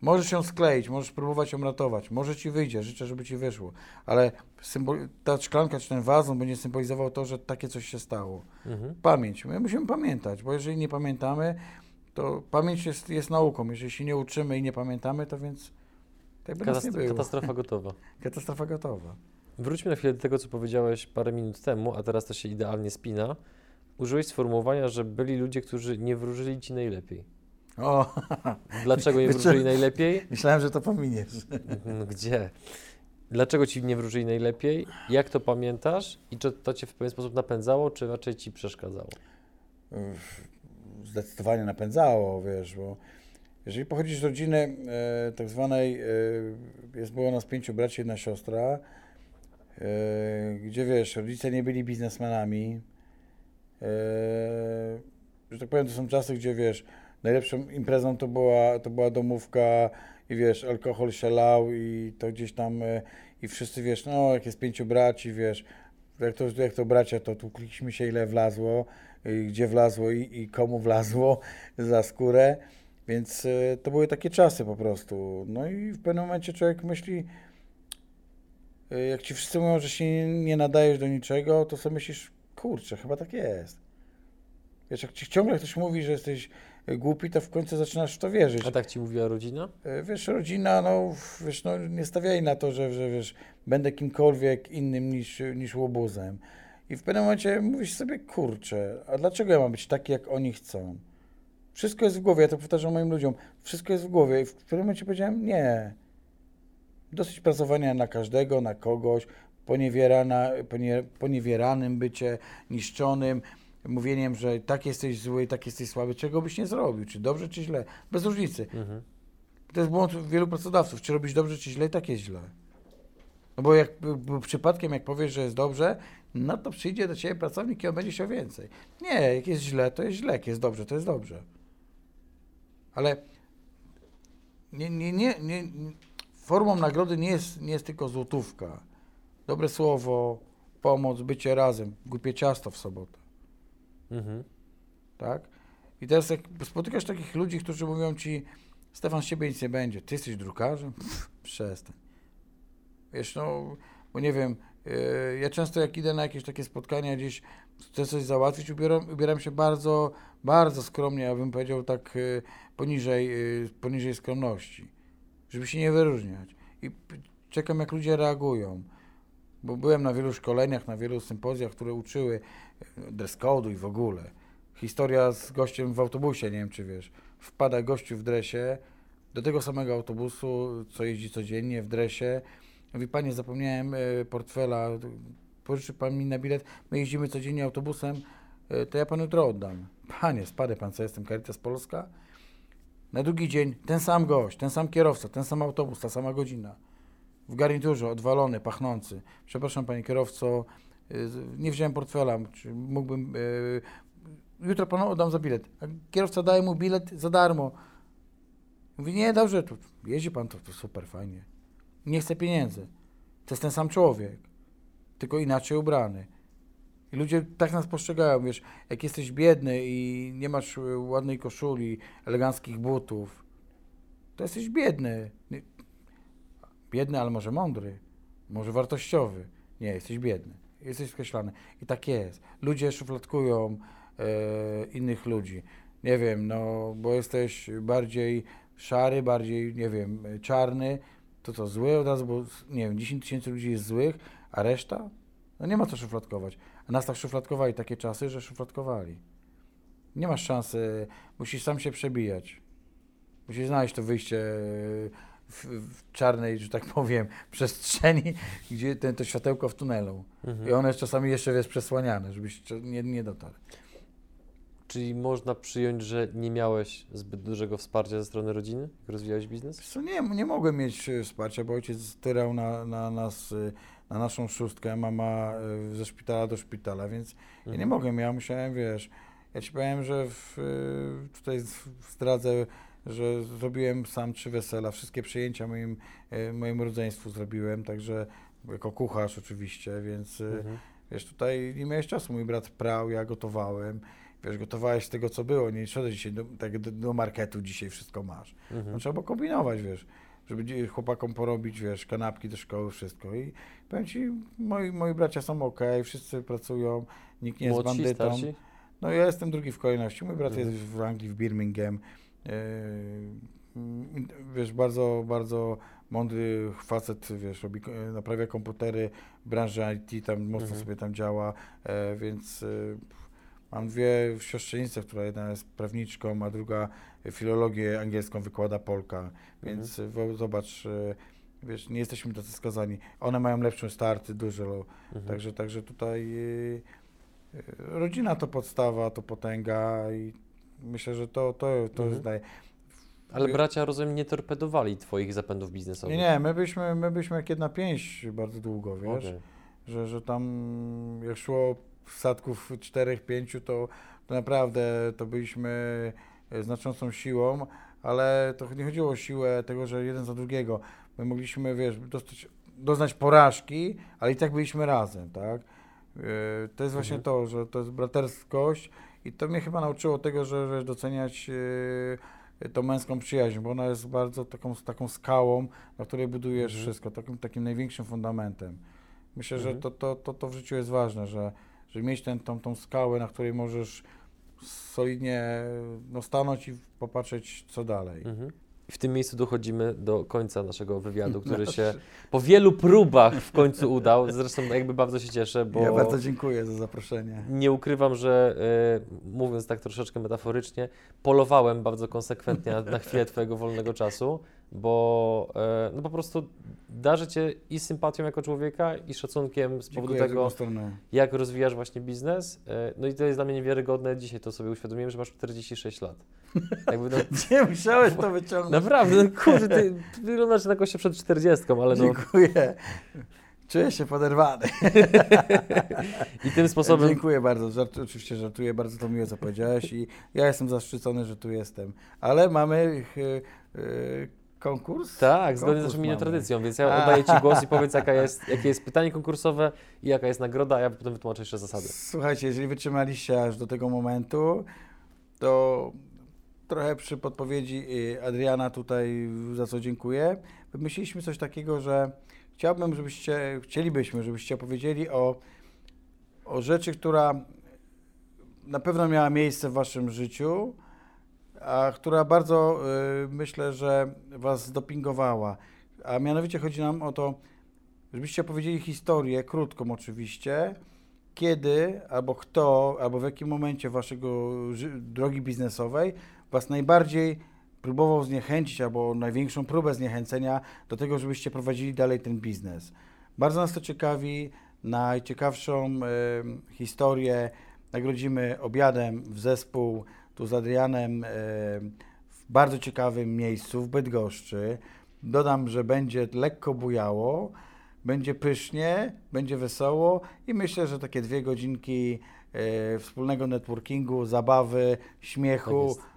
Możesz ją skleić, możesz próbować ją ratować, może ci wyjdzie, życzę, żeby ci wyszło, ale symbol, ta szklanka czy ten wazon będzie symbolizował to, że takie coś się stało. Mhm. Pamięć. My musimy pamiętać, bo jeżeli nie pamiętamy, to pamięć jest, jest nauką. Jeżeli się nie uczymy i nie pamiętamy, to więc tak by nas nie Katast- było. katastrofa gotowa. Katastrofa gotowa. Wróćmy na chwilę do tego, co powiedziałeś parę minut temu, a teraz to się idealnie spina. Użyłeś sformułowania, że byli ludzie, którzy nie wróżyli Ci najlepiej. O, Dlaczego nie Wiecie- wróżyli najlepiej? myślałem, że to pominiesz. No Gdzie? Dlaczego Ci nie wróżyli najlepiej? Jak to pamiętasz? I czy to Cię w pewien sposób napędzało, czy raczej Ci przeszkadzało? Zdecydowanie napędzało, wiesz, bo jeżeli pochodzisz z rodziny e, tak zwanej, e, jest było nas pięciu braci, jedna siostra, e, gdzie wiesz, rodzice nie byli biznesmenami, e, że tak powiem, to są czasy, gdzie wiesz, najlepszą imprezą to była, to była domówka i wiesz, alkohol się lał i to gdzieś tam e, i wszyscy wiesz, no jak jest pięciu braci, wiesz, jak to, jak to bracia, to tłukliśmy się ile wlazło, i gdzie wlazło i, i komu wlazło za skórę, więc e, to były takie czasy po prostu. No i w pewnym momencie człowiek myśli, e, jak ci wszyscy mówią, że się nie, nadajesz do niczego, to sobie myślisz, kurczę, chyba tak jest. Wiesz, jak ci ciągle ktoś mówi, że jesteś e, głupi, to w końcu zaczynasz w to wierzyć. A tak Ci mówiła rodzina? E, Wiesz, rodzina, no, wiesz, no, nie stawiali na to, że, że wiesz, będę kimkolwiek innym niż, niż łobuzem. I w pewnym momencie mówisz sobie, kurczę, a dlaczego ja mam być taki, jak oni chcą? Wszystko jest w głowie, ja to powtarzam moim ludziom. Wszystko jest w głowie i w pewnym momencie powiedziałem, nie. Dosyć pracowania na każdego, na kogoś, poniewierana, ponie, poniewieranym bycie, niszczonym, mówieniem, że tak jesteś zły, tak jesteś słaby, czego byś nie zrobił, czy dobrze, czy źle, bez różnicy. Mhm. To jest błąd wielu pracodawców, czy robisz dobrze, czy źle, tak jest źle. No bo jak bo przypadkiem, jak powiesz, że jest dobrze, no to przyjdzie do ciebie pracownik i on będzie chciał więcej. Nie, jak jest źle, to jest źle, jak jest dobrze, to jest dobrze. Ale nie, nie, nie, nie, formą nagrody nie jest, nie jest tylko złotówka. Dobre słowo, pomoc, bycie razem, głupie ciasto w sobotę, Mhm. tak? I teraz jak spotykasz takich ludzi, którzy mówią ci, Stefan, z ciebie nic nie będzie, ty jesteś drukarzem? Pff, przestań. Wiesz, no, bo nie wiem, yy, ja często jak idę na jakieś takie spotkania gdzieś, chcę coś załatwić, ubieram, ubieram się bardzo, bardzo skromnie, ja bym powiedział tak yy, poniżej, yy, poniżej skromności, żeby się nie wyróżniać. I czekam, jak ludzie reagują. Bo byłem na wielu szkoleniach, na wielu sympozjach, które uczyły dress i w ogóle. Historia z gościem w autobusie, nie wiem czy wiesz. Wpada gościu w dresie do tego samego autobusu, co jeździ codziennie w dresie. Mówi, panie, zapomniałem e, portfela, pożyczy pan mi na bilet, my jeździmy codziennie autobusem, e, to ja panu jutro oddam. Panie, spadę pan, co jestem, Caritas Polska? Na drugi dzień ten sam gość, ten sam kierowca, ten sam autobus, ta sama godzina. W garniturze, odwalony, pachnący. Przepraszam, panie kierowco, nie wziąłem portfela, czy mógłbym... e, Jutro panu oddam za bilet. A kierowca daje mu bilet za darmo. Mówi, nie, dobrze, tu jeździ pan, to, to super, fajnie. Nie chce pieniędzy. To jest ten sam człowiek, tylko inaczej ubrany. I ludzie tak nas postrzegają, wiesz, jak jesteś biedny i nie masz y, ładnej koszuli, eleganckich butów, to jesteś biedny. Biedny, ale może mądry, może wartościowy. Nie, jesteś biedny. Jesteś skreślany. I tak jest. Ludzie szufladkują e, innych ludzi. Nie wiem, no, bo jesteś bardziej szary, bardziej, nie wiem, czarny, to co, zły od razu, bo, nie wiem, 10 tysięcy ludzi jest złych, a reszta? No nie ma co szufladkować. A nas tak szufladkowali takie czasy, że szufladkowali. Nie masz szansy, musisz sam się przebijać. Musisz znaleźć to wyjście w, w czarnej, że tak powiem, przestrzeni, gdzie ten, to światełko w tunelu. Mhm. I ono jest czasami jeszcze jest przesłaniane, żebyś nie, nie dotarł. Czyli można przyjąć, że nie miałeś zbyt dużego wsparcia ze strony rodziny, jak rozwijałeś biznes? Wiesz Co, nie, nie mogłem mieć e, wsparcia, bo ojciec tyrał na, na nas, e, na naszą szóstkę, mama e, ze szpitala do szpitala, więc ja nie Mhm. mogłem, ja musiałem, wiesz, ja ci powiem, że w, tutaj zdradzę, że zrobiłem sam trzy wesela, wszystkie przyjęcia moim, e, mojemu rodzeństwu zrobiłem, także jako kucharz oczywiście, więc e, Mhm. Wiesz, tutaj nie miałeś czasu. Mój brat prał, ja gotowałem. Wiesz, gotowałeś z tego, co było. Nie szedłeś dzisiaj do, tak, do, marketu, dzisiaj wszystko masz. No, Mhm. trzeba było kombinować, wiesz, żeby chłopakom porobić, wiesz, kanapki do szkoły, wszystko. I powiem ci, moi, moi bracia są ok, wszyscy pracują, nikt nie jest Młodsi, bandytą. starsi? No ja jestem drugi w kolejności. Mój brat Mhm. jest w Anglii, w Birmingham. Yy, wiesz, bardzo, bardzo mądry facet, wiesz, robi, e, naprawia komputery, branża IT, tam mocno Mhm. sobie tam działa, e, więc e, mam dwie siostrzenice, która jedna jest prawniczką, a druga filologię angielską wykłada Polka, więc Mhm. zobacz, wiesz, nie jesteśmy tacy skazani. One mają lepszy start, dużo, Mhm. Także, także tutaj rodzina to podstawa, to potęga i myślę, że to, to, to Mhm. jest daje. Ale bracia, rozumiem, nie torpedowali Twoich zapędów Nie, biznesowych? nie, my byliśmy, my byliśmy jak jedna pięść bardzo długo, wiesz, Okej. że, że tam jak szło wsadków czterech, pięciu, to, to naprawdę to byliśmy e, znaczącą siłą, ale to nie chodziło o siłę tego, że jeden za drugiego. My mogliśmy, wiesz, dostać, doznać porażki, ale i tak byliśmy razem, tak? E, To jest właśnie Mhm. to, że to jest braterskość i to mnie chyba nauczyło tego, że, że doceniać e, tą męską przyjaźń, bo ona jest bardzo taką, taką skałą, na której budujesz Mhm. wszystko, takim, takim największym fundamentem. Myślę, że Mhm. to, to, to, to w życiu jest ważne, że, że mieć ten, tą, tą skałę, na której możesz solidnie no, stanąć i popatrzeć, co dalej. Mhm. I w tym miejscu dochodzimy do końca naszego wywiadu, który się po wielu próbach w końcu udał. Zresztą jakby bardzo się cieszę, bo Ja bardzo dziękuję za zaproszenie. nie ukrywam, że e, mówiąc tak troszeczkę metaforycznie, polowałem bardzo konsekwentnie na, na chwilę Twojego wolnego czasu, bo e, no po prostu darzę Cię i sympatią jako człowieka, i szacunkiem z powodu Dziękuję tego, jak rozwijasz właśnie biznes. E, No i to jest dla mnie niewiarygodne. Dzisiaj to sobie uświadomiłem, że masz 46 lat. Jakby no, Nie musiałeś to wyciągnąć. naprawdę, no kurde, ty wyglądasz na gościa przed 40, ale no Dziękuję. Czuję się poderwany. i tym sposobem Dziękuję bardzo. Żart, oczywiście żartuję, bardzo to miło, co powiedziałeś i ja jestem zaszczycony, że tu jestem. Ale mamy y, konkurs? Tak, zgodnie z Konkurs naszą mamy. tradycją, więc ja oddaję Ci głos i powiedz, jaka jest, jakie jest pytanie konkursowe i jaka jest nagroda, a ja potem wytłumaczę jeszcze zasady. Słuchajcie, jeżeli wytrzymaliście aż do tego momentu, to trochę przy podpowiedzi y, Adriana tutaj, za co dziękuję, wymyśliliśmy coś takiego, że chciałbym, żebyście, chcielibyśmy, żebyście opowiedzieli o, o rzeczy, która na pewno miała miejsce w waszym życiu, a która bardzo y, myślę, że was dopingowała. A mianowicie chodzi nam o to, żebyście opowiedzieli historię, krótką oczywiście, kiedy, albo kto, albo w jakim momencie waszego drogi biznesowej was najbardziej próbował zniechęcić, albo największą próbę zniechęcenia do tego, żebyście prowadzili dalej ten biznes. Bardzo nas to ciekawi. Najciekawszą em, historię nagrodzimy obiadem w zespół tu z Adrianem em, w bardzo ciekawym miejscu w Bydgoszczy. Dodam, że będzie lekko bujało, będzie pysznie, będzie wesoło i myślę, że takie dwie godzinki e, wspólnego networkingu, zabawy, Tak śmiechu, jest.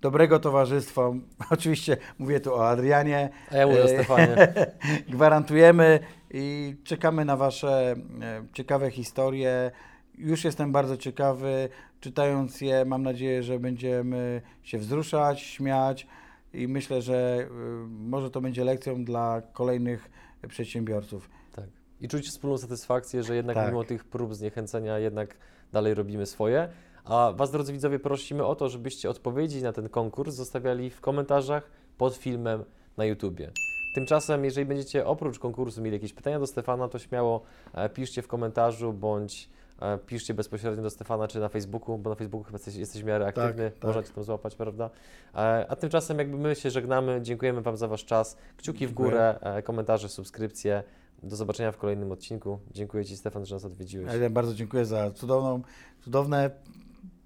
Dobrego towarzystwa. Oczywiście mówię tu o Adrianie. A ja mówię o E, Stefanie. Gwarantujemy i czekamy na Wasze e, ciekawe historie. Już jestem bardzo ciekawy. Czytając je, mam nadzieję, że będziemy się wzruszać, śmiać i myślę, że y, może to będzie lekcją dla kolejnych przedsiębiorców. Tak. I czuć wspólną satysfakcję, że jednak Tak. mimo tych prób zniechęcenia jednak dalej robimy swoje. A Was, drodzy widzowie, prosimy o to, żebyście odpowiedzi na ten konkurs zostawiali w komentarzach pod filmem na YouTubie. Tymczasem, jeżeli będziecie oprócz konkursu mieli jakieś pytania do Stefana, to śmiało e, piszcie w komentarzu bądź e, piszcie bezpośrednio do Stefana czy na Facebooku, bo na Facebooku chyba jesteś, jesteś w miarę aktywny, tak. można Cię tam złapać, prawda? E, a tymczasem jakby my się żegnamy, dziękujemy Wam za Wasz czas, kciuki w górę, komentarze, subskrypcje. Do zobaczenia w kolejnym odcinku. Dziękuję Ci Stefan, że nas odwiedziłeś. Ja bardzo dziękuję za cudowną, cudowne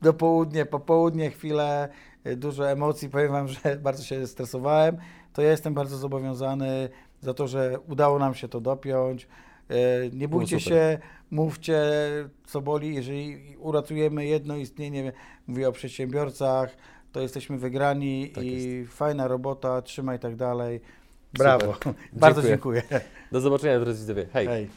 dopołudnie, popołudnie, chwilę, y, dużo emocji. Powiem Wam, że bardzo się stresowałem. To ja jestem bardzo zobowiązany za to, że udało nam się to dopiąć. Y, Nie bójcie się, mówcie co boli. Jeżeli uratujemy jedno istnienie, mówię o przedsiębiorcach, to jesteśmy wygrani Tak i fajna robota, trzymaj tak dalej. Brawo. Super. Bardzo Dziękuję. dziękuję. Do zobaczenia drodzy widzowie. Hej. Hej.